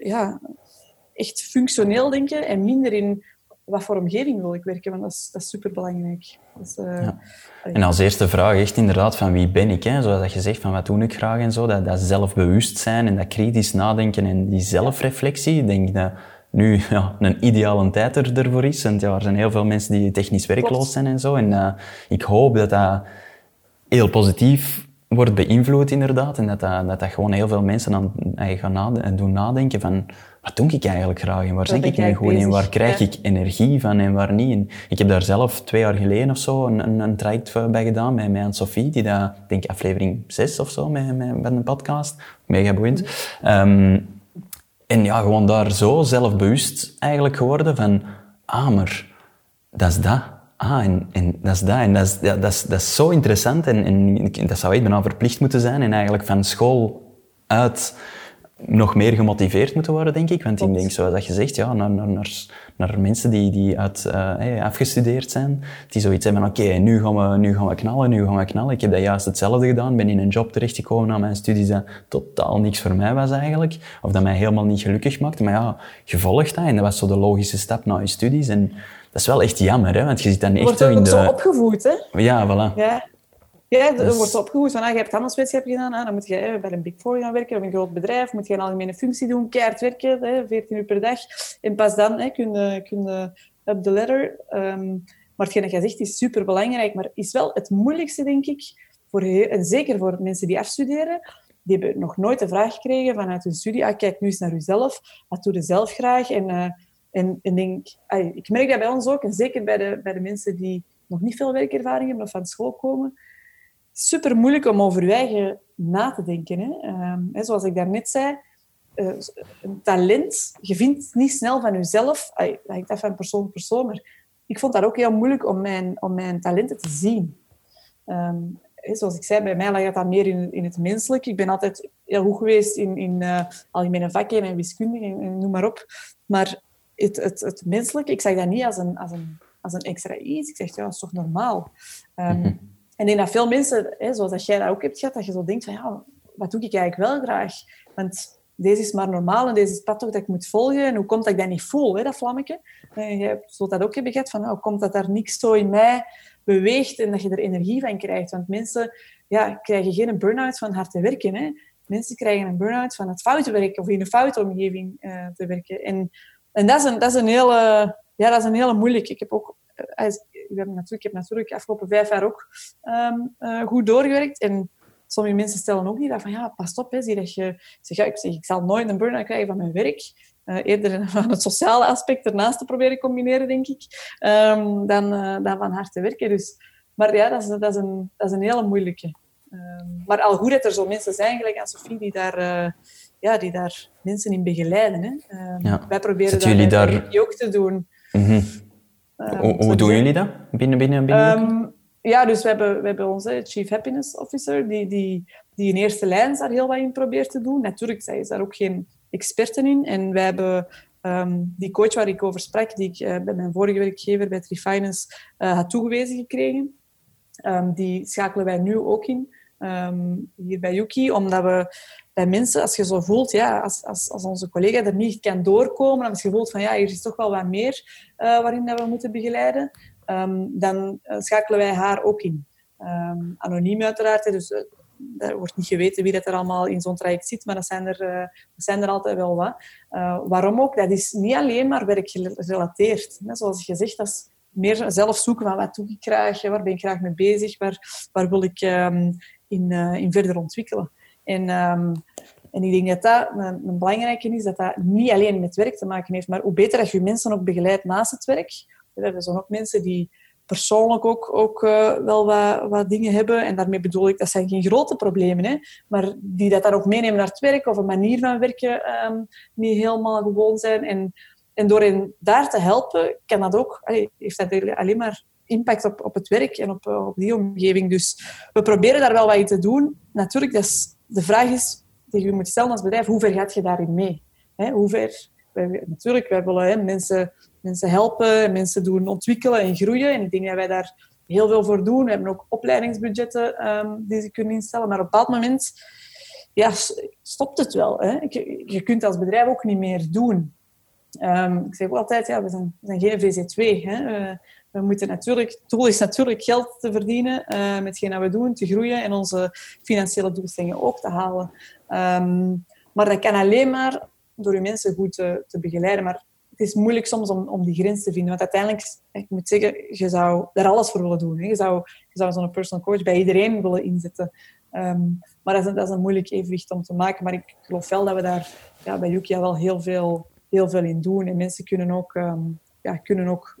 ja, echt functioneel denken en minder in wat voor omgeving wil ik werken, want dat is, dat is superbelangrijk. Dus, uh, ja. En als eerste vraag echt inderdaad van wie ben ik, hè? zoals je zegt, van wat doe ik graag en zo, dat, dat zelfbewustzijn en dat kritisch nadenken en die zelfreflectie, ik denk dat nu ja, een ideale tijd er, ervoor is. Want ja, er zijn heel veel mensen die technisch werkloos zijn en zo. En uh, ik hoop dat dat heel positief wordt beïnvloed inderdaad. En dat dat, dat, dat gewoon heel veel mensen aan, gaan nadenken, doen nadenken van wat doe ik eigenlijk graag en waar zit ik nu goed in, waar krijg ik energie van en waar niet. En ik heb daar zelf twee jaar geleden of zo een, een, een traject bij gedaan met, met Sophie, die dat, denk aflevering 6 of zo met, met, met een podcast, mega boeiend. Um, en ja, gewoon daar zo zelfbewust eigenlijk geworden van, ah, maar dat is dat. Ah, en, dat is dat. En dat is, dat is, dat is zo interessant en, en dat zou ik bijna verplicht moeten zijn en eigenlijk van school uit nog meer gemotiveerd moeten worden, denk ik. Want ik denk, zoals dat je zegt, ja, naar, naar, naar, mensen die, die uit, uh, afgestudeerd zijn, die zoiets hebben van, oké, nu, gaan we, nu gaan we knallen, nu gaan we knallen. Ik heb dat juist hetzelfde gedaan, ben in een job terechtgekomen na mijn studies dat totaal niks voor mij was eigenlijk, of dat mij helemaal niet gelukkig maakte. Maar ja, gevolgd dat en dat was zo de logische stap na je studies. En dat is wel echt jammer, hè, want je zit dan echt zo in de... zo opgevoed, hè? Ja, voilà. Ja. Ja, dus... wordt opgevoed van, ah, je hebt handelswetenschap gedaan, ah, dan moet je bij een Big Four gaan werken, of een groot bedrijf, moet je een algemene functie doen, keihard werken, hè, 14 uur per dag. En pas dan hè, kun, je, kun je up the ladder. Um, maar hetgeen dat jij zegt is super belangrijk, maar is wel het moeilijkste, denk ik, voor, en zeker voor mensen die afstuderen, die hebben nog nooit de vraag gekregen vanuit hun studie, ah, kijk nu eens naar jezelf, wat doe je zelf graag? En, uh, en, en denk, ah, ik merk dat bij ons ook, en zeker bij de, bij de mensen die nog niet veel werkervaring hebben of van school komen, super moeilijk om over je eigen na te denken. Hè. Hè, zoals ik daarnet zei, uh, talent, je vindt niet snel van jezelf. Dat hangt af van persoon tot persoon, maar ik vond dat ook heel moeilijk om mijn, om mijn talenten te zien. Hè, zoals ik zei, bij mij lag dat meer in, in het menselijk. Ik ben altijd heel goed geweest in, in uh, algemene vakken en wiskunde en, noem maar op. Maar het, het, het menselijke, ik zag dat niet als een, als een, als een extra iets. Ik zeg, ja, dat is toch normaal? Um, en ik denk dat veel mensen, hè, zoals dat jij dat ook hebt gehad, dat je zo denkt van ja, wat doe ik eigenlijk wel graag? Want deze is maar normaal en deze is pad dat ik moet volgen. En hoe komt dat ik dat niet voel, hè, dat vlammetje? En jij zult dat ook hebben gehad, van nou, hoe komt dat daar niks zo in mij beweegt en dat je er energie van krijgt? Want mensen ja, krijgen geen burn-out van hard te werken. Hè. Mensen krijgen een burn-out van het foute werken of in een foute omgeving uh, te werken. En, en dat, is een, dat, is een hele, ja, dat is een hele moeilijke. Ik heb ook uh, we hebben natuurlijk, ik heb natuurlijk de afgelopen vijf jaar ook um, uh, goed doorgewerkt. En sommige mensen stellen ook niet dat van, ja, pas op, hè, zie dat je... Zeg, ja, ik, zeg, ik zal nooit een burn-out krijgen van mijn werk. Uh, eerder van het sociale aspect ernaast te proberen combineren, denk ik, um, dan, uh, dan van hard te werken. Dus, maar ja, dat is, dat is, een, dat is een hele moeilijke. Um, maar al goed dat er zo mensen zijn, gelijk aan Sofie, die daar, uh, ja, die daar mensen in begeleiden. Hè. Ja. Wij proberen dat jullie daar ook te doen. Mm -hmm. Hoe, hoe doen jullie dat binnen, binnen, binnen? Um, ja, dus we hebben, we hebben onze Chief Happiness Officer, die, die, die in eerste lijn daar heel wat in probeert te doen. Natuurlijk, zij is daar ook geen experten in. En wij hebben ehm, die coach waar ik over sprak, die ik uh, bij mijn vorige werkgever bij Trifinance uh, had toegewezen gekregen, um, die schakelen wij nu ook in, um, hier bij Yuki, omdat we bij mensen, als je zo voelt, ja, als, als, als onze collega er niet kan doorkomen, als je voelt van ja, hier is toch wel wat meer uh, waarin dat we moeten begeleiden, dan schakelen wij haar ook in. anoniem uiteraard, dus er wordt niet geweten wie dat er allemaal in zo'n traject zit, maar dat zijn er, dat zijn er altijd wel wat. Waarom ook? Dat is niet alleen maar werkgerelateerd. Hè. Zoals je zegt, dat is meer zelf zoeken van wat ik graag, waar ben ik graag mee bezig, waar, waar wil ik um, in, in verder ontwikkelen. En, um, en ik denk dat dat een, belangrijke is, dat dat niet alleen met werk te maken heeft, maar hoe beter dat je mensen ook begeleidt naast het werk. Er zijn ook mensen die persoonlijk ook, ook uh, wel wat, wat dingen hebben. En daarmee bedoel ik, dat zijn geen grote problemen, hè, maar die dat dan ook meenemen naar het werk of een manier van werken um, niet helemaal gewoon zijn. En, en door hen daar te helpen, kan dat ook, heeft dat alleen maar impact op, op het werk en op, op die omgeving. Dus we proberen daar wel wat in te doen. Natuurlijk, dat is, de vraag is, die je moet stellen als bedrijf, hoe ver gaat je daarin mee? Hoe ver... Natuurlijk, wij willen mensen mensen helpen, mensen doen ontwikkelen en groeien. En ik denk dat wij daar heel veel voor doen. We hebben ook opleidingsbudgetten um, die ze kunnen instellen. Maar op een bepaald moment ja, stopt het wel. Je, kunt als bedrijf ook niet meer doen. Um, ik zeg ook altijd, ja, we, zijn, zijn geen VZ2. Hè? We, we, moeten natuurlijk, het doel is natuurlijk geld te verdienen uh, met hetgeen we doen, te groeien en onze financiële doelstellingen ook te halen. Um, maar dat kan alleen maar door je mensen goed te, begeleiden. Maar het is moeilijk soms om, om die grens te vinden. Want uiteindelijk, ik moet zeggen, je zou daar alles voor willen doen. Hè. Je zou, je zou zo'n personal coach bij iedereen willen inzetten. Um, maar dat is, een, moeilijk evenwicht om te maken. Maar ik geloof wel dat we daar ja, bij Yukia wel heel veel, heel veel in doen. En mensen kunnen ook, um, ja, kunnen ook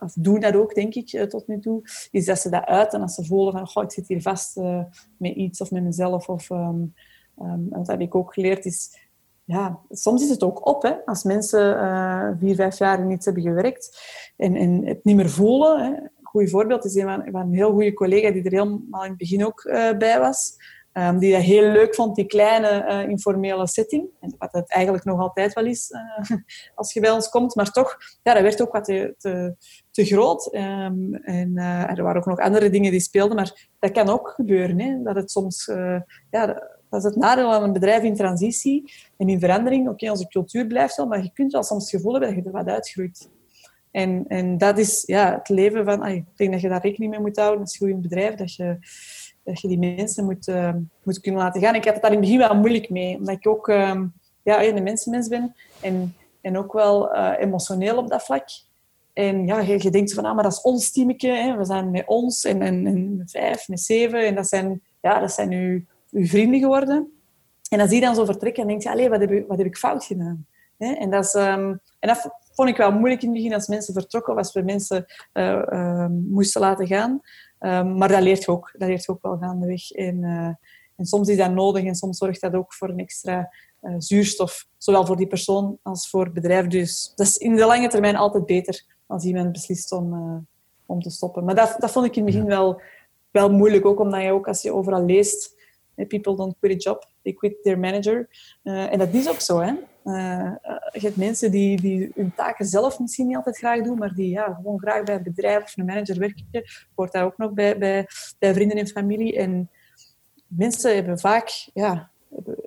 of doen dat ook, denk ik, eh, tot nu toe, is dat ze dat uiten als ze voelen van, goh, ik zit hier vast uh, met iets of met mezelf. Of, um, um, wat heb ik ook geleerd, is ja, soms is het ook op. Hè? Als mensen uh, vier, vijf jaar in iets hebben gewerkt en, en het niet meer voelen. Hè? Een goed voorbeeld is een, van een heel goede collega die er helemaal in het begin ook bij was. Um, die dat heel leuk vond, die kleine informele setting. En wat het eigenlijk nog altijd wel is als je bij ons komt. Maar toch, ja, dat werd ook wat te, te, te groot. Um, en er waren ook nog andere dingen die speelden. Maar dat kan ook gebeuren. Hè? Dat het soms... ja, dat is het nadeel van een bedrijf in transitie en in verandering. Oké, onze cultuur blijft wel, maar je kunt wel soms het gevoel hebben dat je er wat uitgroeit. En, en dat is ja, het leven van... ik denk dat je daar rekening mee moet houden als je goed in het bedrijf, dat je, dat je die mensen moet, uh, moet kunnen laten gaan. Ik had het daar in het begin wel moeilijk mee, omdat ik ook uh, ja, een mensenmens ben en, en ook wel emotioneel op dat vlak. En ja, je, je denkt van, ah, maar dat is ons teametje, hè. we zijn met ons en, en, en met vijf, met zeven. En dat zijn, ja, dat zijn uw vrienden geworden. En als die dan zo vertrekken, dan denk je, allee, wat heb, wat heb ik fout gedaan? En, dat um, en dat vond ik wel moeilijk in het begin als mensen vertrokken, als we mensen uh, uh, moesten laten gaan. Um, maar dat leert je ook, dat leert je ook wel gaandeweg. En, uh, en soms is dat nodig en soms zorgt dat ook voor een extra eh, zuurstof, zowel voor die persoon als voor het bedrijf. Dus dat is in de lange termijn altijd beter als iemand beslist om, uh, om te stoppen. Maar dat, dat vond ik in het begin wel, wel moeilijk, ook omdat je ook als je overal leest People don't quit a job, they quit their manager. Uh, en dat is ook zo. Hè? Uh, je hebt mensen die, die hun taken zelf misschien niet altijd graag doen, maar die ja, gewoon graag bij een bedrijf of een manager werken. Hoort daar ook nog bij, bij, bij vrienden en familie. En mensen hebben vaak ja,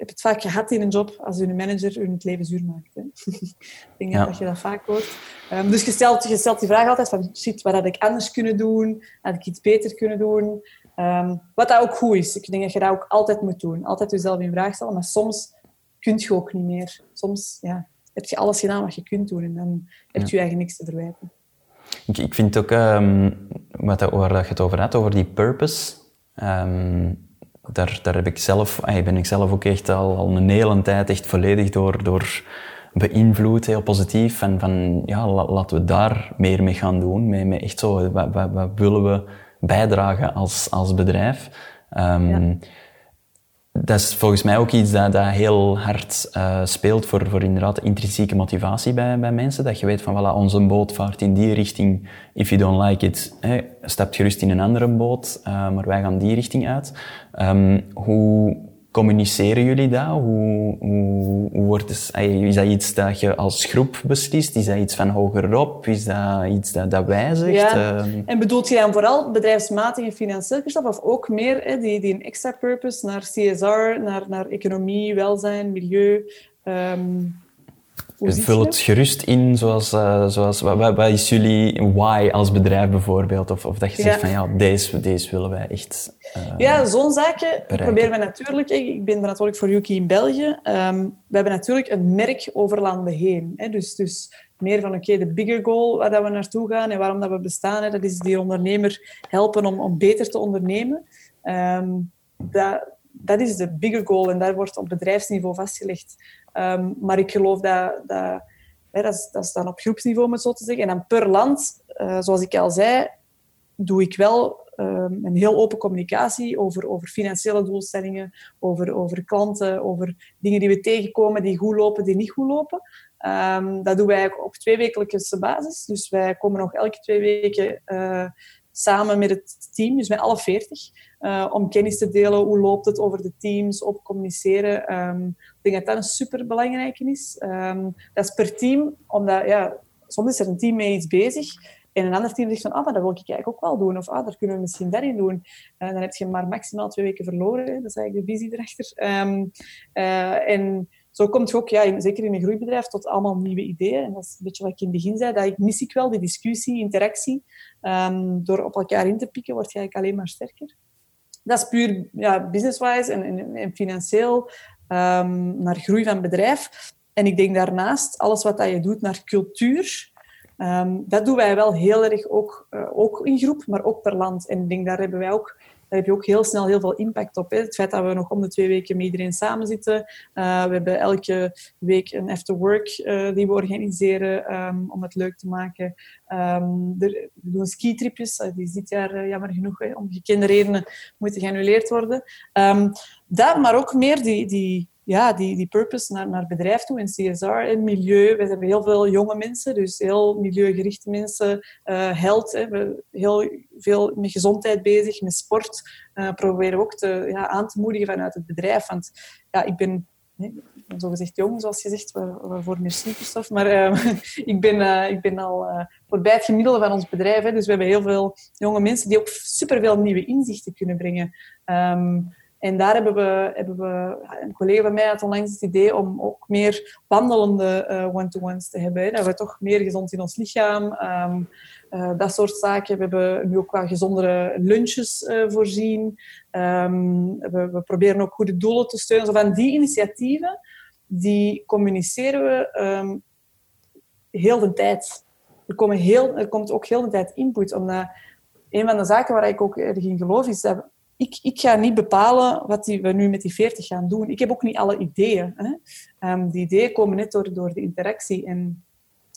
heb het vaak gehad in een job als hun manager hun het leven zuur maakt. Hè. ik denk ja. dat je dat vaak hoort. Um, dus je stelt, je stelt die vraag altijd van, shit, wat had ik anders kunnen doen? Had ik iets beter kunnen doen? Um, wat dat ook goed is. Ik denk dat je dat ook altijd moet doen. Altijd jezelf in vraag stellen. Maar soms kun je ook niet meer. Soms ja, heb je alles gedaan wat je kunt doen. En dan heb je eigenlijk niks te verwijten. Ik, ik vind ook, um, wat, waar je het over had, over die purpose. Um, daar, daar heb ik zelf, ben ik zelf ook echt al, al een hele tijd echt volledig door, door beïnvloed, heel positief. En van, ja, laten we daar meer mee gaan doen. Met, echt zo, wat, wat, wat willen we bijdragen als, als bedrijf. Um, dat is volgens mij ook iets dat, dat heel hard uh, speelt voor, voor inderdaad intrinsieke motivatie bij, bij mensen. Dat je weet van, voilà, onze boot vaart in die richting. If you don't like it, hè, stap gerust in een andere boot. Uh, maar wij gaan die richting uit. Um, hoe communiceren jullie dat? Hoe, hoe, hoe wordt het, is dat iets dat je als groep beslist? Is dat iets van hogerop? Is dat iets dat, dat wijzigt? Ja. Ehm, en bedoelt je dan vooral bedrijfsmatig en financieel? Of ook meer hè, die, die een extra purpose naar CSR, naar, naar economie, welzijn, milieu... Um, Vul het gerust in, zoals, uh, zoals wat, wat, is jullie why als bedrijf bijvoorbeeld? Of, of dat je zegt van ja, deze, deze willen wij echt. Uh, ja, zo'n zaakje proberen we natuurlijk. Ik ben verantwoordelijk voor Yuki in België. Um, we hebben natuurlijk een merk over landen heen. Hè, dus, dus meer van oké, de bigger goal waar dat we naartoe gaan en waarom dat we bestaan, hè, dat is die ondernemer helpen om, om beter te ondernemen. Um, dat, dat is de bigger goal en daar wordt op bedrijfsniveau vastgelegd. Ehm, maar ik geloof dat, dat, is, dat dan op groepsniveau, om het zo te zeggen. En dan per land, uh, zoals ik al zei, doe ik wel um, een heel open communicatie over, over financiële doelstellingen, over, over klanten, over dingen die we tegenkomen die goed lopen, die niet goed lopen. Um, dat doen wij op tweewekelijkse basis. Dus wij komen nog elke twee weken uh, samen met het team, dus met alle veertig, uh, om kennis te delen. Hoe loopt het over de teams, op communiceren. Um, ik denk dat dat een superbelangrijke is. Um, dat is per team, omdat ja, soms is er een team mee iets bezig en een ander team zegt van, ah, maar dat wil ik eigenlijk ook wel doen. Of, ah, daar kunnen we misschien daarin doen. Uh, dan heb je maar maximaal twee weken verloren. Dat is eigenlijk de visie erachter. Um, uh, en zo komt je ook, ja, zeker in een groeibedrijf, tot allemaal nieuwe ideeën. En dat is een beetje wat ik in het begin zei, dat ik mis ik wel, die discussie, interactie. Um, door op elkaar in te pikken, word je eigenlijk alleen maar sterker. Dat is puur ja, business-wise en, financieel um, naar groei van bedrijf. En ik denk daarnaast, alles wat dat je doet naar cultuur, um, dat doen wij wel heel erg ook, uh, ook in groep, maar ook per land. En ik denk, daar hebben wij ook daar heb je ook heel snel heel veel impact op. Hè. Het feit dat we nog om de twee weken met iedereen samen zitten. Uh, we hebben elke week een afterwork uh, die we organiseren um, om het leuk te maken. Um, er, we doen skitripjes, uh, die dit jaar jammer genoeg om gekende redenen moeten geannuleerd worden. Um, dat, maar ook meer die, die ja, die, die purpose naar, naar bedrijf toe en CSR en milieu. We hebben heel veel jonge mensen, dus heel milieugerichte mensen. Uh, health, hè. we heel veel met gezondheid bezig, met sport. Uh, proberen we ook te, ja, aan te moedigen vanuit het bedrijf. Want ja, ik ben zo gezegd jong, zoals je zegt, voor meer superstof. Maar uh, ik, ben, ik ben al voorbij het gemiddelde van ons bedrijf. Hè, dus we hebben heel veel jonge mensen die ook superveel nieuwe inzichten kunnen brengen. Um, en daar hebben we, hebben we, een collega van mij had onlangs het idee om ook meer wandelende uh, one-to-ones te hebben. Hè. Dat we toch meer gezond in ons lichaam, um, uh, dat soort zaken. We hebben nu ook wel gezondere lunches uh, voorzien. Um, we, we, proberen ook goede doelen te steunen. Van die initiatieven, die communiceren we um, heel de tijd. Er, komen heel, er komt ook heel de tijd input, omdat een van de zaken waar ik ook erg in geloof is ik, ik ga niet bepalen wat die, we nu met die 40 gaan doen. Ik heb ook niet alle ideeën. Hè. Um, die ideeën komen net door, door de interactie. En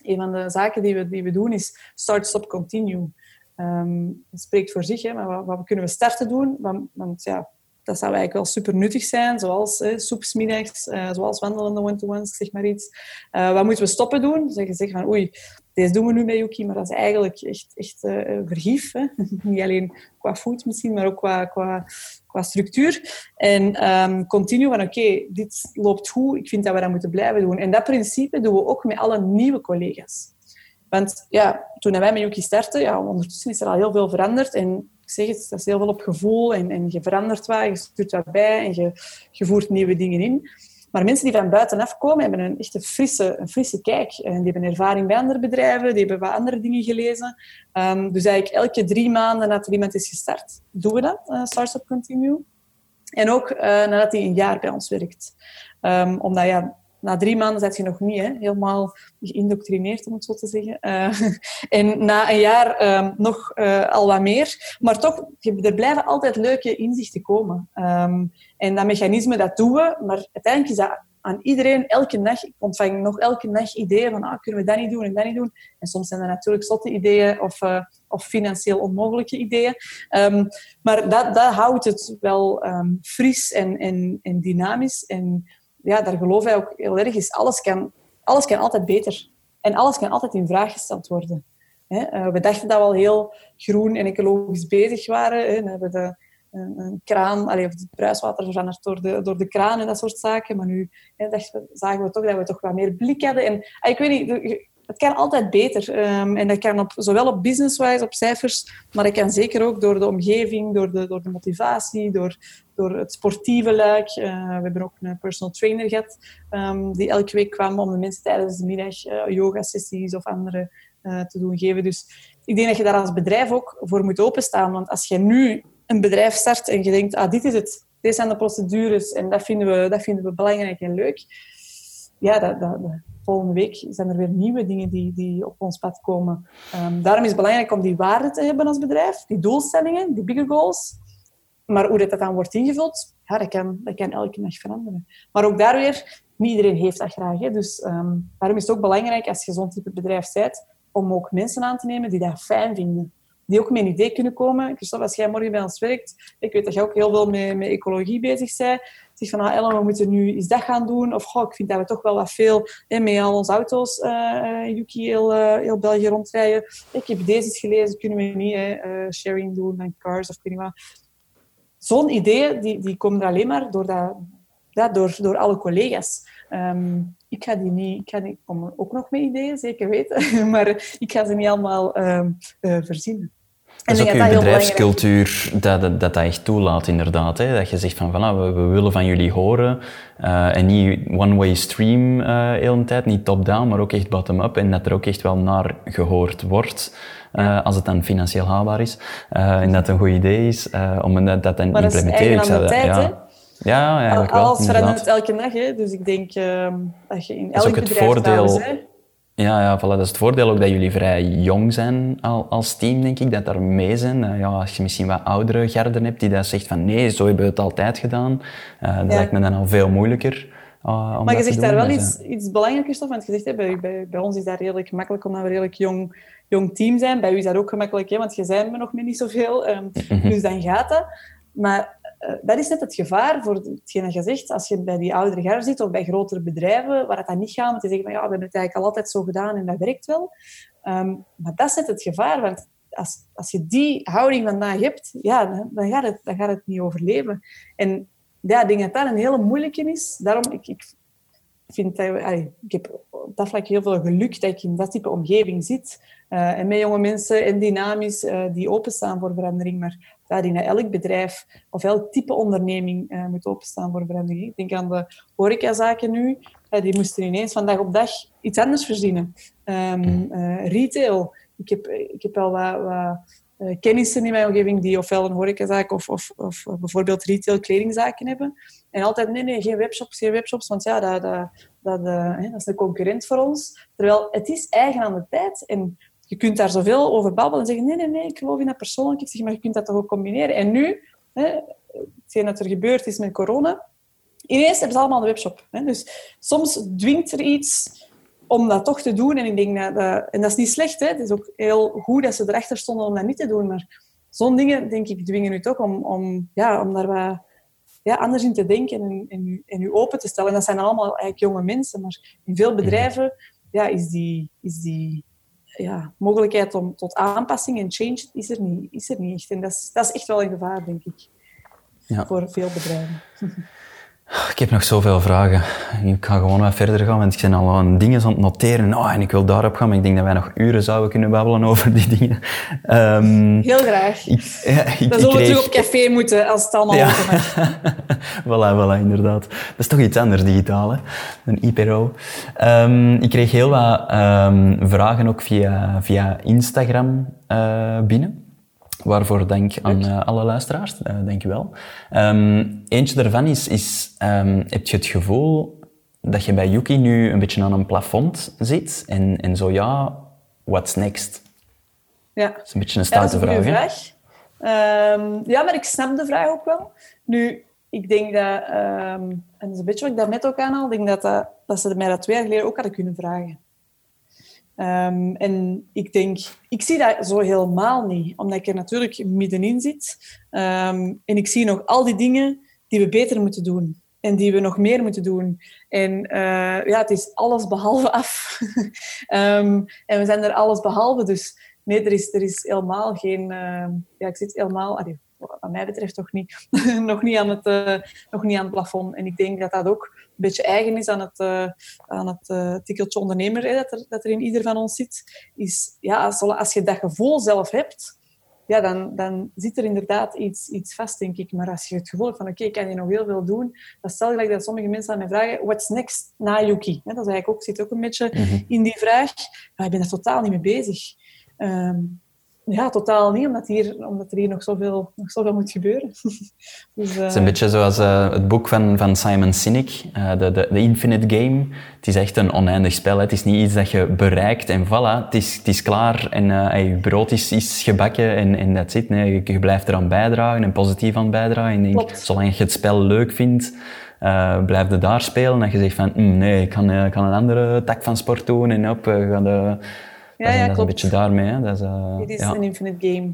een van de zaken die we, die we doen is start, stop, continue. Um, dat spreekt voor zich, hè, maar wat, kunnen we starten doen? Want, ja, dat zou eigenlijk wel super nuttig zijn, zoals eh, soepsmiddags, uh, zoals wandelende one-to-ones, zeg maar iets. Uh, wat moeten we stoppen doen? Zeggen zeg van, oei, deze doen we nu met Yuki, maar dat is eigenlijk echt, echt uh, vergif. Niet alleen qua food misschien, maar ook qua, qua, qua structuur. En um, continu van, oké, dit loopt goed, ik vind dat we dat moeten blijven doen. En dat principe doen we ook met alle nieuwe collega's. Want ja, toen wij met Yuki starten, ja, ondertussen is er al heel veel veranderd. En ik zeg het, dat is heel veel op gevoel en, en je verandert wat, je stuurt wat bij en je, je voert nieuwe dingen in. Maar mensen die van buitenaf komen, hebben een echt een frisse, een frisse kijk. En die hebben ervaring bij andere bedrijven, die hebben wat andere dingen gelezen. Um, dus eigenlijk elke drie maanden nadat er iemand is gestart, doen we dat, uh, Startup Continue. En ook uh, nadat hij een jaar bij ons werkt. Um, omdat ja, na drie maanden zit je nog niet hè, helemaal geïndoctrineerd, om het zo te zeggen. Uh, en na een jaar um, nog uh, al wat meer. Maar toch, er blijven altijd leuke inzichten komen. Um, en dat mechanisme, dat doen we. Maar uiteindelijk is dat aan iedereen, elke nacht, ik ontvang nog elke nacht ideeën van, ah, kunnen we dat niet doen en dat niet doen. En soms zijn er natuurlijk zotte ideeën of, uh, of financieel onmogelijke ideeën. Ehm, maar dat, dat houdt het wel fris en, en, en dynamisch. En ja, daar geloof ik ook heel erg is, alles kan, alles kan altijd beter. En alles kan altijd in vraag gesteld worden. Uh, we dachten dat we al heel groen en ecologisch bezig waren. We hebben de, een, kraan, of het bruiswater veranderd door de, door de kraan en dat soort zaken. Maar nu zagen we toch dat we toch wat meer blik hadden. En ah, ik weet niet, het kan altijd beter. Um, en dat kan op, zowel op business-wise, op cijfers, maar dat kan zeker ook door de omgeving, door de, door de motivatie, door, door het sportieve luik. Uh, we hebben ook een personal trainer gehad, um, die elke week kwam om de mensen tijdens de middag uh, yoga-sessies of andere uh, te doen geven. Dus ik denk dat je daar als bedrijf ook voor moet openstaan. Want als je nu een bedrijf start en je denkt, ah, dit is het, dit zijn de procedures en dat vinden we, dat vinden we belangrijk en leuk. Ja, dat, dat, volgende week zijn er weer nieuwe dingen die, die op ons pad komen. Um, daarom is het belangrijk om die waarden te hebben als bedrijf, die doelstellingen, die bigger goals. Maar hoe dat dan wordt ingevuld, ja, dat, kan, dat kan elke dag veranderen. Maar ook daar weer, niet iedereen heeft dat graag. Hè. Dus um, daarom is het ook belangrijk, als je zo'n type bedrijf bent, om ook mensen aan te nemen die dat fijn vinden die ook met een idee kunnen komen. Christophe, als jij morgen bij ons werkt, ik weet dat jij ook heel veel met, met ecologie bezig bent. Zeg van, ah, Ellen, we moeten nu eens dat gaan doen. Of, goh, ik vind dat we toch wel wat veel hè, met al onze auto's, uh, Yuki, heel, uh, heel België rondrijden. Ik heb deze eens gelezen, kunnen we niet uh, sharing doen en cars of weet niet wat. Zo'n ideeën, die, die komen er alleen maar door, dat, door, door alle collega's. Um, ik ga die niet, ik, ga ik kom ook nog met ideeën, zeker weten, maar ik ga ze niet allemaal um, uh, verzinnen. Dat is ook je bedrijfscultuur dat, dat, dat, echt toelaat, inderdaad. Hè? Dat je zegt van, voilà, we, we willen van jullie horen. Uh, en niet one-way stream uh, tijd, niet top-down, maar ook echt bottom-up. En dat er ook echt wel naar gehoord wordt, uh, als het dan financieel haalbaar is. en dat het een goed idee is om dat, dat dan maar implementeren. Dat is tijd, ja. Ja, eigenlijk wel. Alles verandert elke dag, hè? dus ik denk uh, dat je in elk bedrijf het voordeel. Ja, ja voilà. dat is het voordeel ook dat jullie vrij jong zijn als team, denk ik, dat daar mee zijn. Uh, ja, als je misschien wat oudere garden hebt die dat zegt van nee, zo hebben we het altijd gedaan, uh, dat lijkt me dan al veel moeilijker. Uh, maar je zegt daar wel iets, iets belangrijks, of? Want je zegt, bij, bij, bij, ons is dat redelijk gemakkelijk omdat we een redelijk jong, jong team zijn. Bij u is dat ook gemakkelijk, hè? want je zijn me nog niet zoveel. Um, Dus dan gaat dat. Maar dat is net het gevaar voor hetgeen dat. Als je bij die oudere garde zit of bij grotere bedrijven, waar het dan niet gaat om te zeggen van ja, we hebben het eigenlijk al altijd zo gedaan en dat werkt wel. Um, maar dat is net het gevaar, want als, als je die houding vandaag hebt, ja, dan, dan, gaat het, dan gaat het niet overleven. En ja, ik denk dat dat een hele moeilijke is. Daarom, ik, ik vind dat, ik heb op dat vlak heel veel geluk dat ik in dat type omgeving zit. Uh, en met jonge mensen en dynamisch uh, die openstaan voor verandering. Maar daarin elk bedrijf of elk type onderneming uh, moet openstaan voor verandering. Ik denk aan de horecazaken nu. die moesten ineens van dag op dag iets anders verzinnen. Um, retail. Ik heb, ik heb wel wat, wat kennissen in mijn omgeving die ofwel een horecazaak of, of, of bijvoorbeeld retail kledingzaken hebben. En altijd, nee, nee, geen webshops, geen webshops, want ja, dat, dat, dat, uh, dat is een concurrent voor ons. Terwijl het is eigen aan de tijd. En je kunt daar zoveel over babbelen en zeggen, nee, nee, nee, ik geloof in dat persoonlijk. Ik zeg, maar je kunt dat toch ook combineren. En nu, hè, hetgeen dat er gebeurd is met corona, ineens hebben ze allemaal een webshop. Hè. Dus soms dwingt er iets om dat toch te doen. En ik denk dat, dat en dat is niet slecht, hè. het is ook heel goed dat ze erachter stonden om dat niet te doen. Maar zo'n dingen, denk ik, dwingen u toch om, om, ja, om daar wat ja, anders in te denken en, en, u, en u open te stellen. En dat zijn allemaal eigenlijk jonge mensen, maar in veel bedrijven ja, is die, is die ja, mogelijkheid om, tot aanpassing en change is er niet, is er niet echt. En dat is, dat is echt wel een gevaar, denk ik, ja. voor veel bedrijven. Ik heb nog zoveel vragen. Ik ga gewoon wat verder gaan, want ik ben al aan dingen aan het noteren. Oh, en ik wil daarop gaan, maar ik denk dat wij nog uren zouden kunnen babbelen over die dingen. Um, Heel graag. Ik, ja, ik, Dan zullen we terug op café moeten, als het allemaal ja. voilà, voilà, inderdaad. Dat is toch iets anders, digitaal, hè? Een IPRO. Um, ik kreeg heel wat um, vragen ook via, via Instagram uh, binnen. Waarvoor dank aan uh, alle luisteraars, uh, dank je wel. Um, eentje daarvan is, is um, heb je het gevoel dat je bij Yuki nu een beetje aan een plafond zit? En, en zo ja, what's next? Ja. Dat is een beetje een stoute ja, vraag. vraag. Um, ja, maar ik snap de vraag ook wel. Nu, ik denk dat, en dat is een beetje wat ik daarnet ook aanhaal, ik denk dat, dat, dat ze mij dat twee jaar geleden ook hadden kunnen vragen. Um, en ik denk, ik zie dat zo helemaal niet, omdat ik er natuurlijk middenin zit. Um, en ik zie nog al die dingen die we beter moeten doen. En die we nog meer moeten doen. En uh, ja, het is alles behalve af. um, en we zijn er alles behalve. Dus nee, er is, er is helemaal geen... Ja, ik zit helemaal... Allee, wat mij betreft toch niet, nog, niet aan het, uh, nog niet aan het plafond. En ik denk dat dat ook beetje eigen is aan het, uh, aan het uh, tikkeltje ondernemer hè, dat, er, dat er in ieder van ons zit. Is, ja, als, als je dat gevoel zelf hebt, ja, dan, dan zit er inderdaad iets, iets vast, denk ik. Maar als je het gevoel hebt van, oké, okay, ik kan hier nog heel veel doen, dan stel gelijk dat sommige mensen aan mij vragen, what's next na Yuki? Dat is eigenlijk ook, zit ook een beetje mm-hmm. in die vraag. Maar ik ben er totaal niet mee bezig. Um, ja, totaal niet, omdat, hier, omdat er hier nog zoveel, nog zoveel moet gebeuren. dus, uh... Het is een beetje zoals uh, het boek van, van Simon Sinek, uh, de, de, de, Infinite Game. Het is echt een oneindig spel. Hè. Het is niet iets dat je bereikt en voilà, het is, het is klaar en je brood is, is gebakken en, en that's it. Nee, je, je blijft eraan bijdragen en positief aan bijdragen. En denk, zolang je het spel leuk vindt, uh, blijf je daar spelen. En je zegt van, mm, nee, ik kan, ik kan een andere tak van sport doen en op, uh, ga de ja, ja, dat klopt. een beetje daarmee. Hè. Dat is, uh, Dit is ja. infinite game.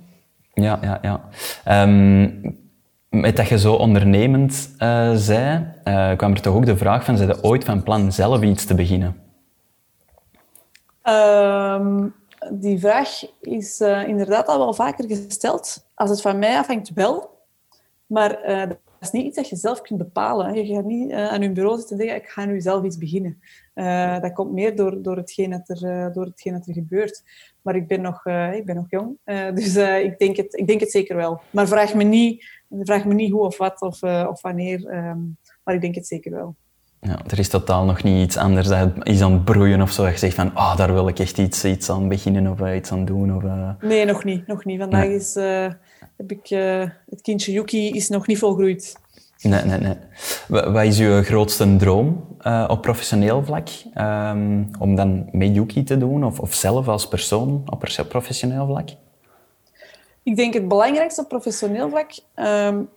Ja, ja, ja. Um, met dat je zo ondernemend uh, zei, uh, kwam er toch ook de vraag van, zijn je ooit van plan zelf iets te beginnen? Um, die vraag is uh, inderdaad al wel vaker gesteld. Als het van mij afhangt, wel. Maar dat is niet iets dat je zelf kunt bepalen. Je gaat niet aan je bureau zitten en zeggen, ik ga nu zelf iets beginnen. Uh, dat komt meer door, door, hetgeen dat er, uh, door hetgeen dat er gebeurt. Maar ik ben nog, ik ben nog jong, dus ik, denk het, ik denk het zeker wel. Maar vraag me niet, vraag me niet hoe of wat of, of wanneer, um, maar ik denk het zeker wel. Ja, er is totaal nog niet iets anders dat is aan het broeien of zo. Dat je zegt van, ah, oh, daar wil ik echt iets, iets aan beginnen of iets aan doen. Of, Nee, nog niet. Nog niet. Vandaag nee. is heb ik, het kindje Yuki is nog niet volgroeid. Nee, nee, nee. Wat is uw grootste droom uh, op professioneel vlak? Um, om dan met Yuki te doen of, of zelf als persoon op professioneel vlak? Ik denk het belangrijkste op professioneel vlak, um,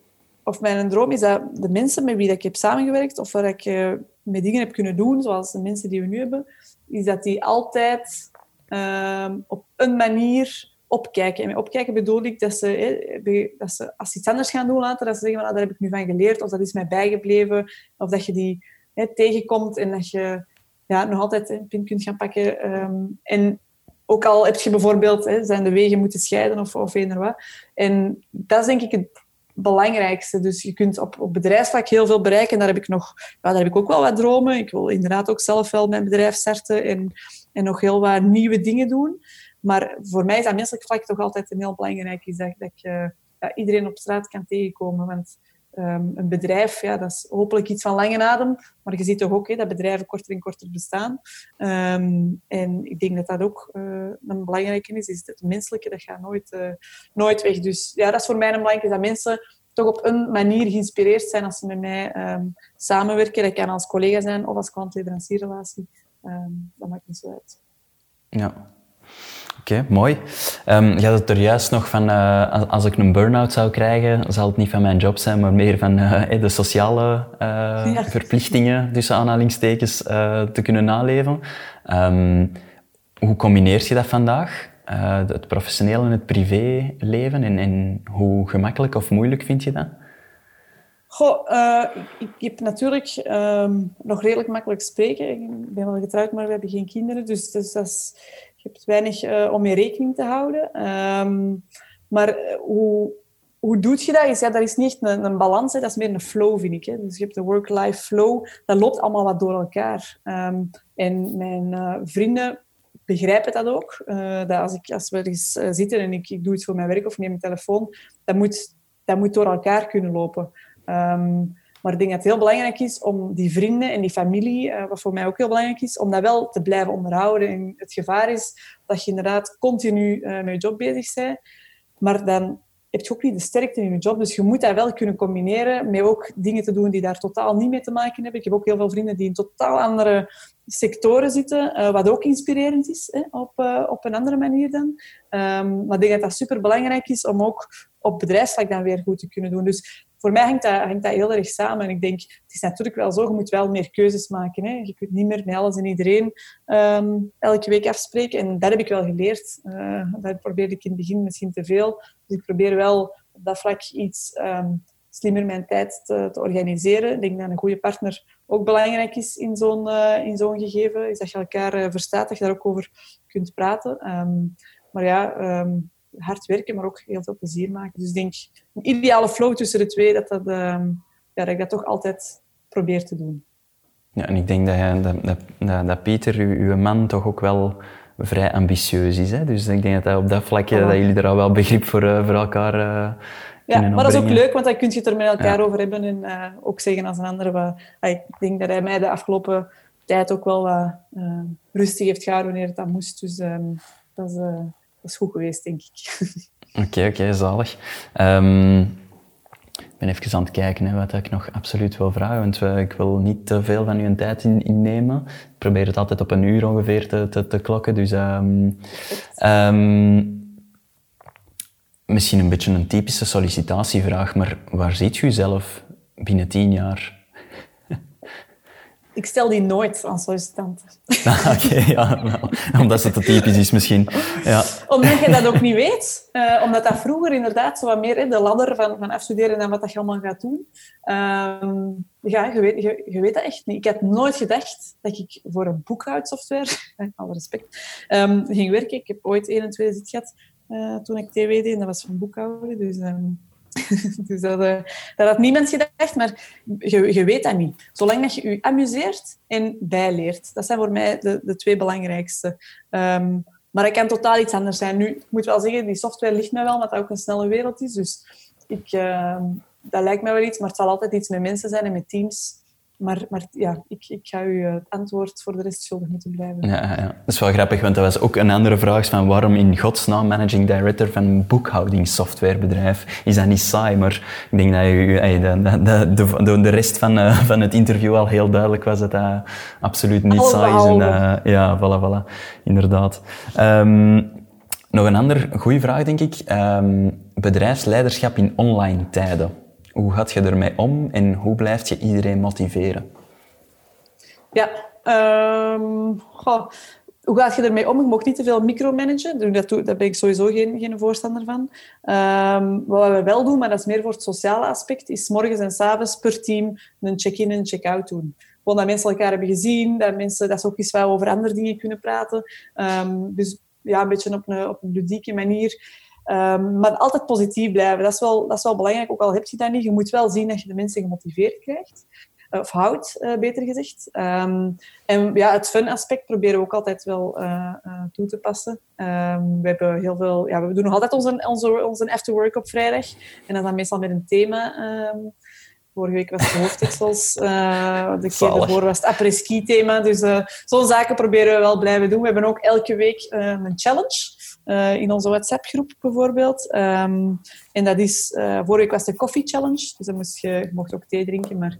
of mijn droom, is dat de mensen met wie ik heb samengewerkt of waar ik uh, met dingen heb kunnen doen, zoals de mensen die we nu hebben, is dat die altijd um, op een manier opkijken. En met opkijken bedoel ik dat ze, dat ze als ze iets anders gaan doen later, dat ze zeggen van, ah, daar heb ik nu van geleerd, of dat is mij bijgebleven, of dat je die hè, tegenkomt en dat je ja, nog altijd een pin kunt gaan pakken. Um, en ook al heb je bijvoorbeeld, hè, zijn de wegen moeten scheiden of, of eender wat. En dat is denk ik het belangrijkste. Dus je kunt op, op bedrijfsvlak heel veel bereiken. Daar heb ik nog, ja, daar heb ik ook wel wat dromen. Ik wil inderdaad ook zelf wel mijn bedrijf starten en, en nog heel wat nieuwe dingen doen. Maar voor mij is dat menselijk vlak toch altijd een heel belangrijk is dat, dat je iedereen op straat kan tegenkomen. Want um, een bedrijf, ja, dat is hopelijk iets van lange adem, maar je ziet toch ook hè, dat bedrijven korter en korter bestaan. Um, en ik denk dat dat ook uh, een belangrijke is, is het menselijke, dat gaat nooit, uh, nooit weg. Dus ja, dat is voor mij een belangrijk, dat mensen toch op een manier geïnspireerd zijn als ze met mij um, samenwerken. Dat kan als collega zijn of als klant-leverancierrelatie. dat maakt niet zo uit. Ja, Oké, mooi. Um, je had het er juist nog van, uh, als, als, ik een burn-out zou krijgen, zal het niet van mijn job zijn, maar meer van uh, de sociale uh, ja. verplichtingen, tussen aanhalingstekens, te kunnen naleven. Um, hoe combineert je dat vandaag? het professionele en het privéleven? En, en hoe gemakkelijk of moeilijk vind je dat? Goh, ik, ik, heb natuurlijk um, nog redelijk makkelijk spreken. Ik ben wel getrouwd, maar we hebben geen kinderen. Dus, dus dat is je hebt weinig uh, om mee rekening te houden. Um, maar eh, hoe, hoe doe je dat? Is, ja, dat is niet een, een balans, hè. dat is meer een flow, vind ik. Hè. Dus je hebt de work-life flow, dat loopt allemaal wat door elkaar. Um, en mijn uh, vrienden begrijpen dat ook. Dat als, ik, als we ergens uh, zitten en ik, ik doe iets voor mijn werk of neem mijn telefoon, dat moet, dat moet door elkaar kunnen lopen. Um, maar ik denk dat het heel belangrijk is om die vrienden en die familie, uh, wat voor mij ook heel belangrijk is, om dat wel te blijven onderhouden. En het gevaar is dat je inderdaad continu uh, met je job bezig bent, maar dan heb je ook niet de sterkte in je job. Dus je moet dat wel kunnen combineren met ook dingen te doen die daar totaal niet mee te maken hebben. Ik heb ook heel veel vrienden die in totaal andere sectoren zitten, uh, wat ook inspirerend is, hè, op, op een andere manier dan. Um, maar ik denk dat dat super belangrijk is om ook op bedrijfsvlak dan weer goed te kunnen doen. Dus voor mij hangt dat, heel erg samen. En ik denk, het is natuurlijk wel zo, je moet wel meer keuzes maken. Hè. Je kunt niet meer met alles en iedereen ehm, elke week afspreken. En dat heb ik wel geleerd. Uh, dat probeerde ik in het begin misschien te veel. Dus ik probeer wel op dat vlak iets ehm, slimmer mijn tijd te, organiseren. Ik denk dat een goede partner ook belangrijk is in zo'n uh, in zo'n gegeven. Is dat je elkaar uh, verstaat, dat je daar ook over kunt praten. Um, maar ja, hard werken, maar ook heel veel plezier maken. Dus ik denk, een ideale flow tussen de twee, dat, dat, um, ja, dat ik dat toch altijd probeer te doen. Ja, en ik denk dat, dat, dat, dat Pieter, uw, uw man, toch ook wel vrij ambitieus is. Hè? Dus ik denk dat op dat vlakje dat jullie er al wel begrip voor, uh, voor elkaar uh, ja, maar dat is ook leuk, want dan kun je het er met elkaar over hebben en uh, ook zeggen als een ander. Wat, ik denk dat hij mij de afgelopen tijd ook wel wat rustig heeft gehouden wanneer het dat moest. Dus um, dat, is, dat is goed geweest, denk ik. Oké, oké, zalig. Um, ik ben even aan het kijken wat ik nog absoluut wil vragen, want uh, ik wil niet te veel van uw tijd in, innemen. Ik probeer het altijd op een uur ongeveer te, te, klokken, dus... Um, um, misschien een beetje een typische sollicitatievraag, maar waar ziet u zelf binnen tien jaar? Ik stel die nooit aan sollicitanten. Ah, Oké, ja, nou, omdat het te typisch is misschien. Ja. Omdat je dat ook niet weet. Uh, omdat dat vroeger inderdaad zo wat meer in de ladder van, van afstuderen en wat dat je allemaal gaat doen. Uh, ja, je weet, je, je, weet dat echt niet. Ik had nooit gedacht dat ik voor een boekhoudsoftware, alle respect, um, ging werken. Ik heb ooit één en tweede zit gehad uh, toen ik TW deed. En dat was van boekhouden. Dus, um, dus dat, uh, dat had niemand gedacht, maar je, je weet dat niet. Zolang dat je je amuseert en bijleert. Dat zijn voor mij de, twee belangrijkste. Um, maar het kan totaal iets anders zijn. Nu, ik moet wel zeggen, die software ligt mij wel, omdat dat ook een snelle wereld is. Dus ik, uh, dat lijkt mij wel iets, maar het zal altijd iets met mensen zijn en met teams. Maar, maar ja, ik, ik ga u het antwoord voor de rest schuldig moeten blijven. Ja, ja, dat is wel grappig, want dat was ook een andere vraag van waarom in godsnaam managing director van een boekhoudingssoftwarebedrijf? Is dat niet saai? Maar ik denk dat u, de, de, de, de rest van, uh, van het interview al heel duidelijk was dat dat absoluut niet saai is. En, uh, ja, voilà, voilà. Inderdaad. Um, nog een andere goede vraag, denk ik. Um, bedrijfsleiderschap in online tijden. Hoe gaat je ermee om en hoe blijf je iedereen motiveren? Ja, goh, hoe gaat je ermee om? Je mag niet te veel micromanagen. Daar ben ik sowieso geen, geen voorstander van. Um, wat we wel doen, maar dat is meer voor het sociale aspect, is morgens en s avonds per team een check-in en check-out doen. Gewoon dat mensen elkaar hebben gezien, dat, mensen, dat ze ook eens wel over andere dingen kunnen praten. Um, dus ja, een beetje op een, op een ludieke manier. Um, maar altijd positief blijven, dat is, wel, dat is wel belangrijk. Ook al heb je dat niet, je moet wel zien dat je de mensen gemotiveerd krijgt. Uh, of houdt, uh, beter gezegd. Um, en ja, het fun aspect proberen we ook altijd wel uh, toe te passen. Um, we, hebben heel veel, ja, we doen nog altijd onze, onze, onze afterwork op vrijdag. En dat is dan meestal met een thema. Vorige week was het hoofddeksels. Uh, de keer daarvoor was het après-ski thema. Dus uh, zo'n zaken proberen we wel blijven doen. We hebben ook elke week uh, een challenge. In onze WhatsApp-groep bijvoorbeeld. Um, en dat is, vorige week was de Coffee Challenge, dus dan moest je, je mocht ook thee drinken, maar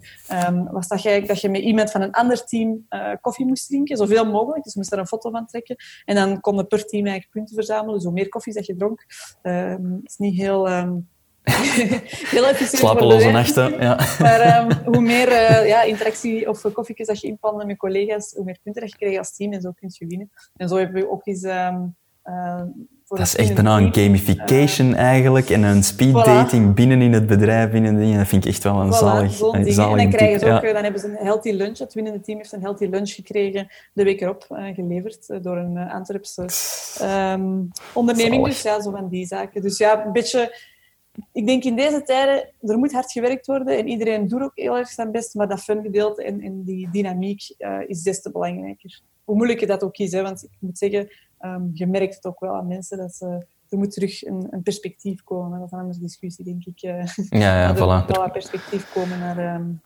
um, was dat je, dat je met iemand van een ander team koffie moest drinken, zoveel mogelijk. Dus je moest er een foto van trekken. En dan konden per team eigenlijk punten verzamelen. Dus hoe meer koffie dat je dronk, um, is niet heel... heel efficiënt. Slapeloze nachten, ja. Maar um, hoe meer uh, ja, interactie of koffietjes dat je inpande met collega's, hoe meer punten dat je krijgt als team en zo kun je winnen. En zo hebben we ook eens um, uh, dat is echt bijna een gamification uh, eigenlijk en een speed dating voilà. binnen in het bedrijf. Binnen Dat vind ik echt wel een voilà, zalig, een zalig En dan, krijgen ze ook, ja. dan hebben ze een healthy lunch. Het winnende team heeft een healthy lunch gekregen de week erop uh, geleverd uh, door een Antwerpse um, onderneming. Zalig. Dus ja, zo van die zaken. Dus ja, een beetje... Ik denk in deze tijden, er moet hard gewerkt worden en iedereen doet ook heel erg zijn best, maar dat fun gedeelte en, en die dynamiek is des te belangrijker. Hoe moeilijk je dat ook is, hè? want ik moet zeggen um, je merkt het ook wel aan mensen dat ze, er moet terug een, een perspectief komen. Dat is een andere discussie, denk ik. Uh, ja, ja, er voilà. moet wel een perspectief komen naar, um,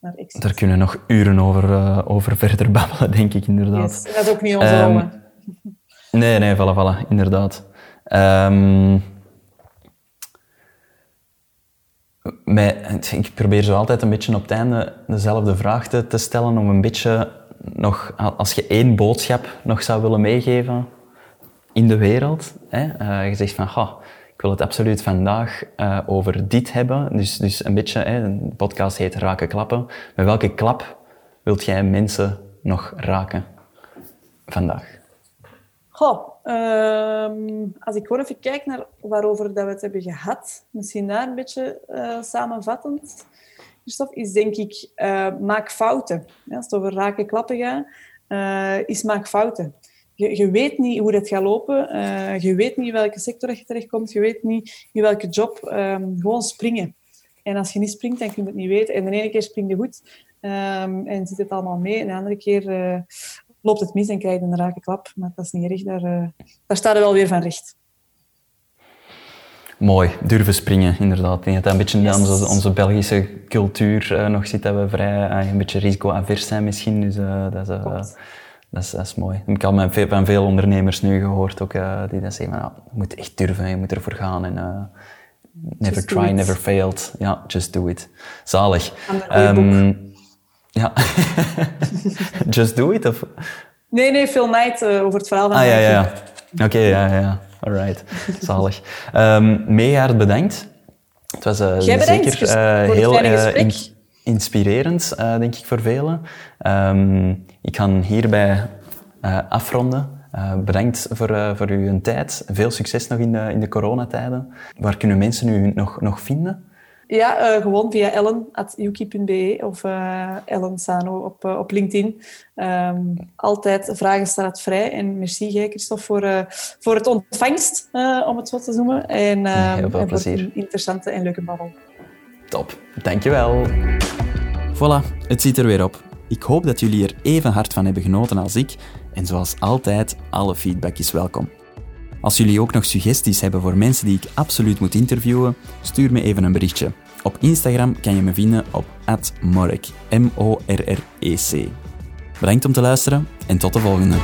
naar Daar kunnen we nog uren over, uh, over verder babbelen, denk ik, inderdaad. Yes. Dat is ook niet onze um. Nee, nee, voilà, voilà, inderdaad. Um, ik probeer zo altijd een beetje op het einde dezelfde vraag te, te stellen om een beetje nog, als je één boodschap nog zou willen meegeven in de wereld, hè, uh, je zegt van, goh, ik wil het absoluut vandaag uh, over dit hebben. Dus, dus een beetje, hè, de podcast heet Raken Klappen. Met welke klap wilt jij mensen nog raken vandaag? Ehm, als ik gewoon even kijk naar waarover dat we het hebben gehad, misschien daar een beetje uh, samenvattend, Christophe, is denk ik uh, maak fouten. Ja, als het over raken klappen gaat, uh, is maak fouten. Je, weet niet hoe dat gaat lopen, je weet niet in welke sector je terechtkomt, je weet niet in welke job. Um, gewoon springen. En als je niet springt, dan kun je het niet weten. En de ene keer spring je goed um, en zit het allemaal mee. En de andere keer loopt het mis en krijg je een rake klap. Maar dat is niet erg, daar, uh, daar staat er wel weer van recht. Mooi, durven springen, inderdaad. Ik denk dat dat een beetje in onze, onze Belgische cultuur uh, nog zit, dat we vrij uh, een beetje risico-avers zijn misschien. Dus dat, is, dat, is, dat is mooi. Ik heb van veel, van veel ondernemers nu gehoord ook, die dat zeggen, nou, je moet echt durven, je moet ervoor gaan. En, never try, never failed. Ja, just do it. Zalig. Ja. Just do it? Of? Nee, nee, Phil Knight uh, over het verhaal van Ah, ja, ja. Oké, okay, ja, ja. Alright. Zalig. Um, bedankt. Het was uh, zeker uh, heel in inspirerend, denk ik, voor velen. Um, ik ga hierbij afronden. bedankt voor, voor uw tijd. Veel succes nog in de, in de coronatijden. Waar kunnen mensen u nog, nog vinden? Ja, uh, gewoon via ellen.uki.be of uh, Ellen Sano op, uh, op LinkedIn. Um, altijd vragen staat vrij. En merci jij, Christophe, voor, voor het ontvangst, om het zo te noemen. En, uh, Heel veel en plezier. een interessante en leuke babbel. Top, dankjewel. Voilà, het zit er weer op. Ik hoop dat jullie er even hard van hebben genoten als ik. En zoals altijd, alle feedback is welkom. Als jullie ook nog suggesties hebben voor mensen die ik absoluut moet interviewen, stuur me even een berichtje. Op Instagram kan je me vinden op @morrec, M-O-R-R-E-C. Bedankt om te luisteren en tot de volgende.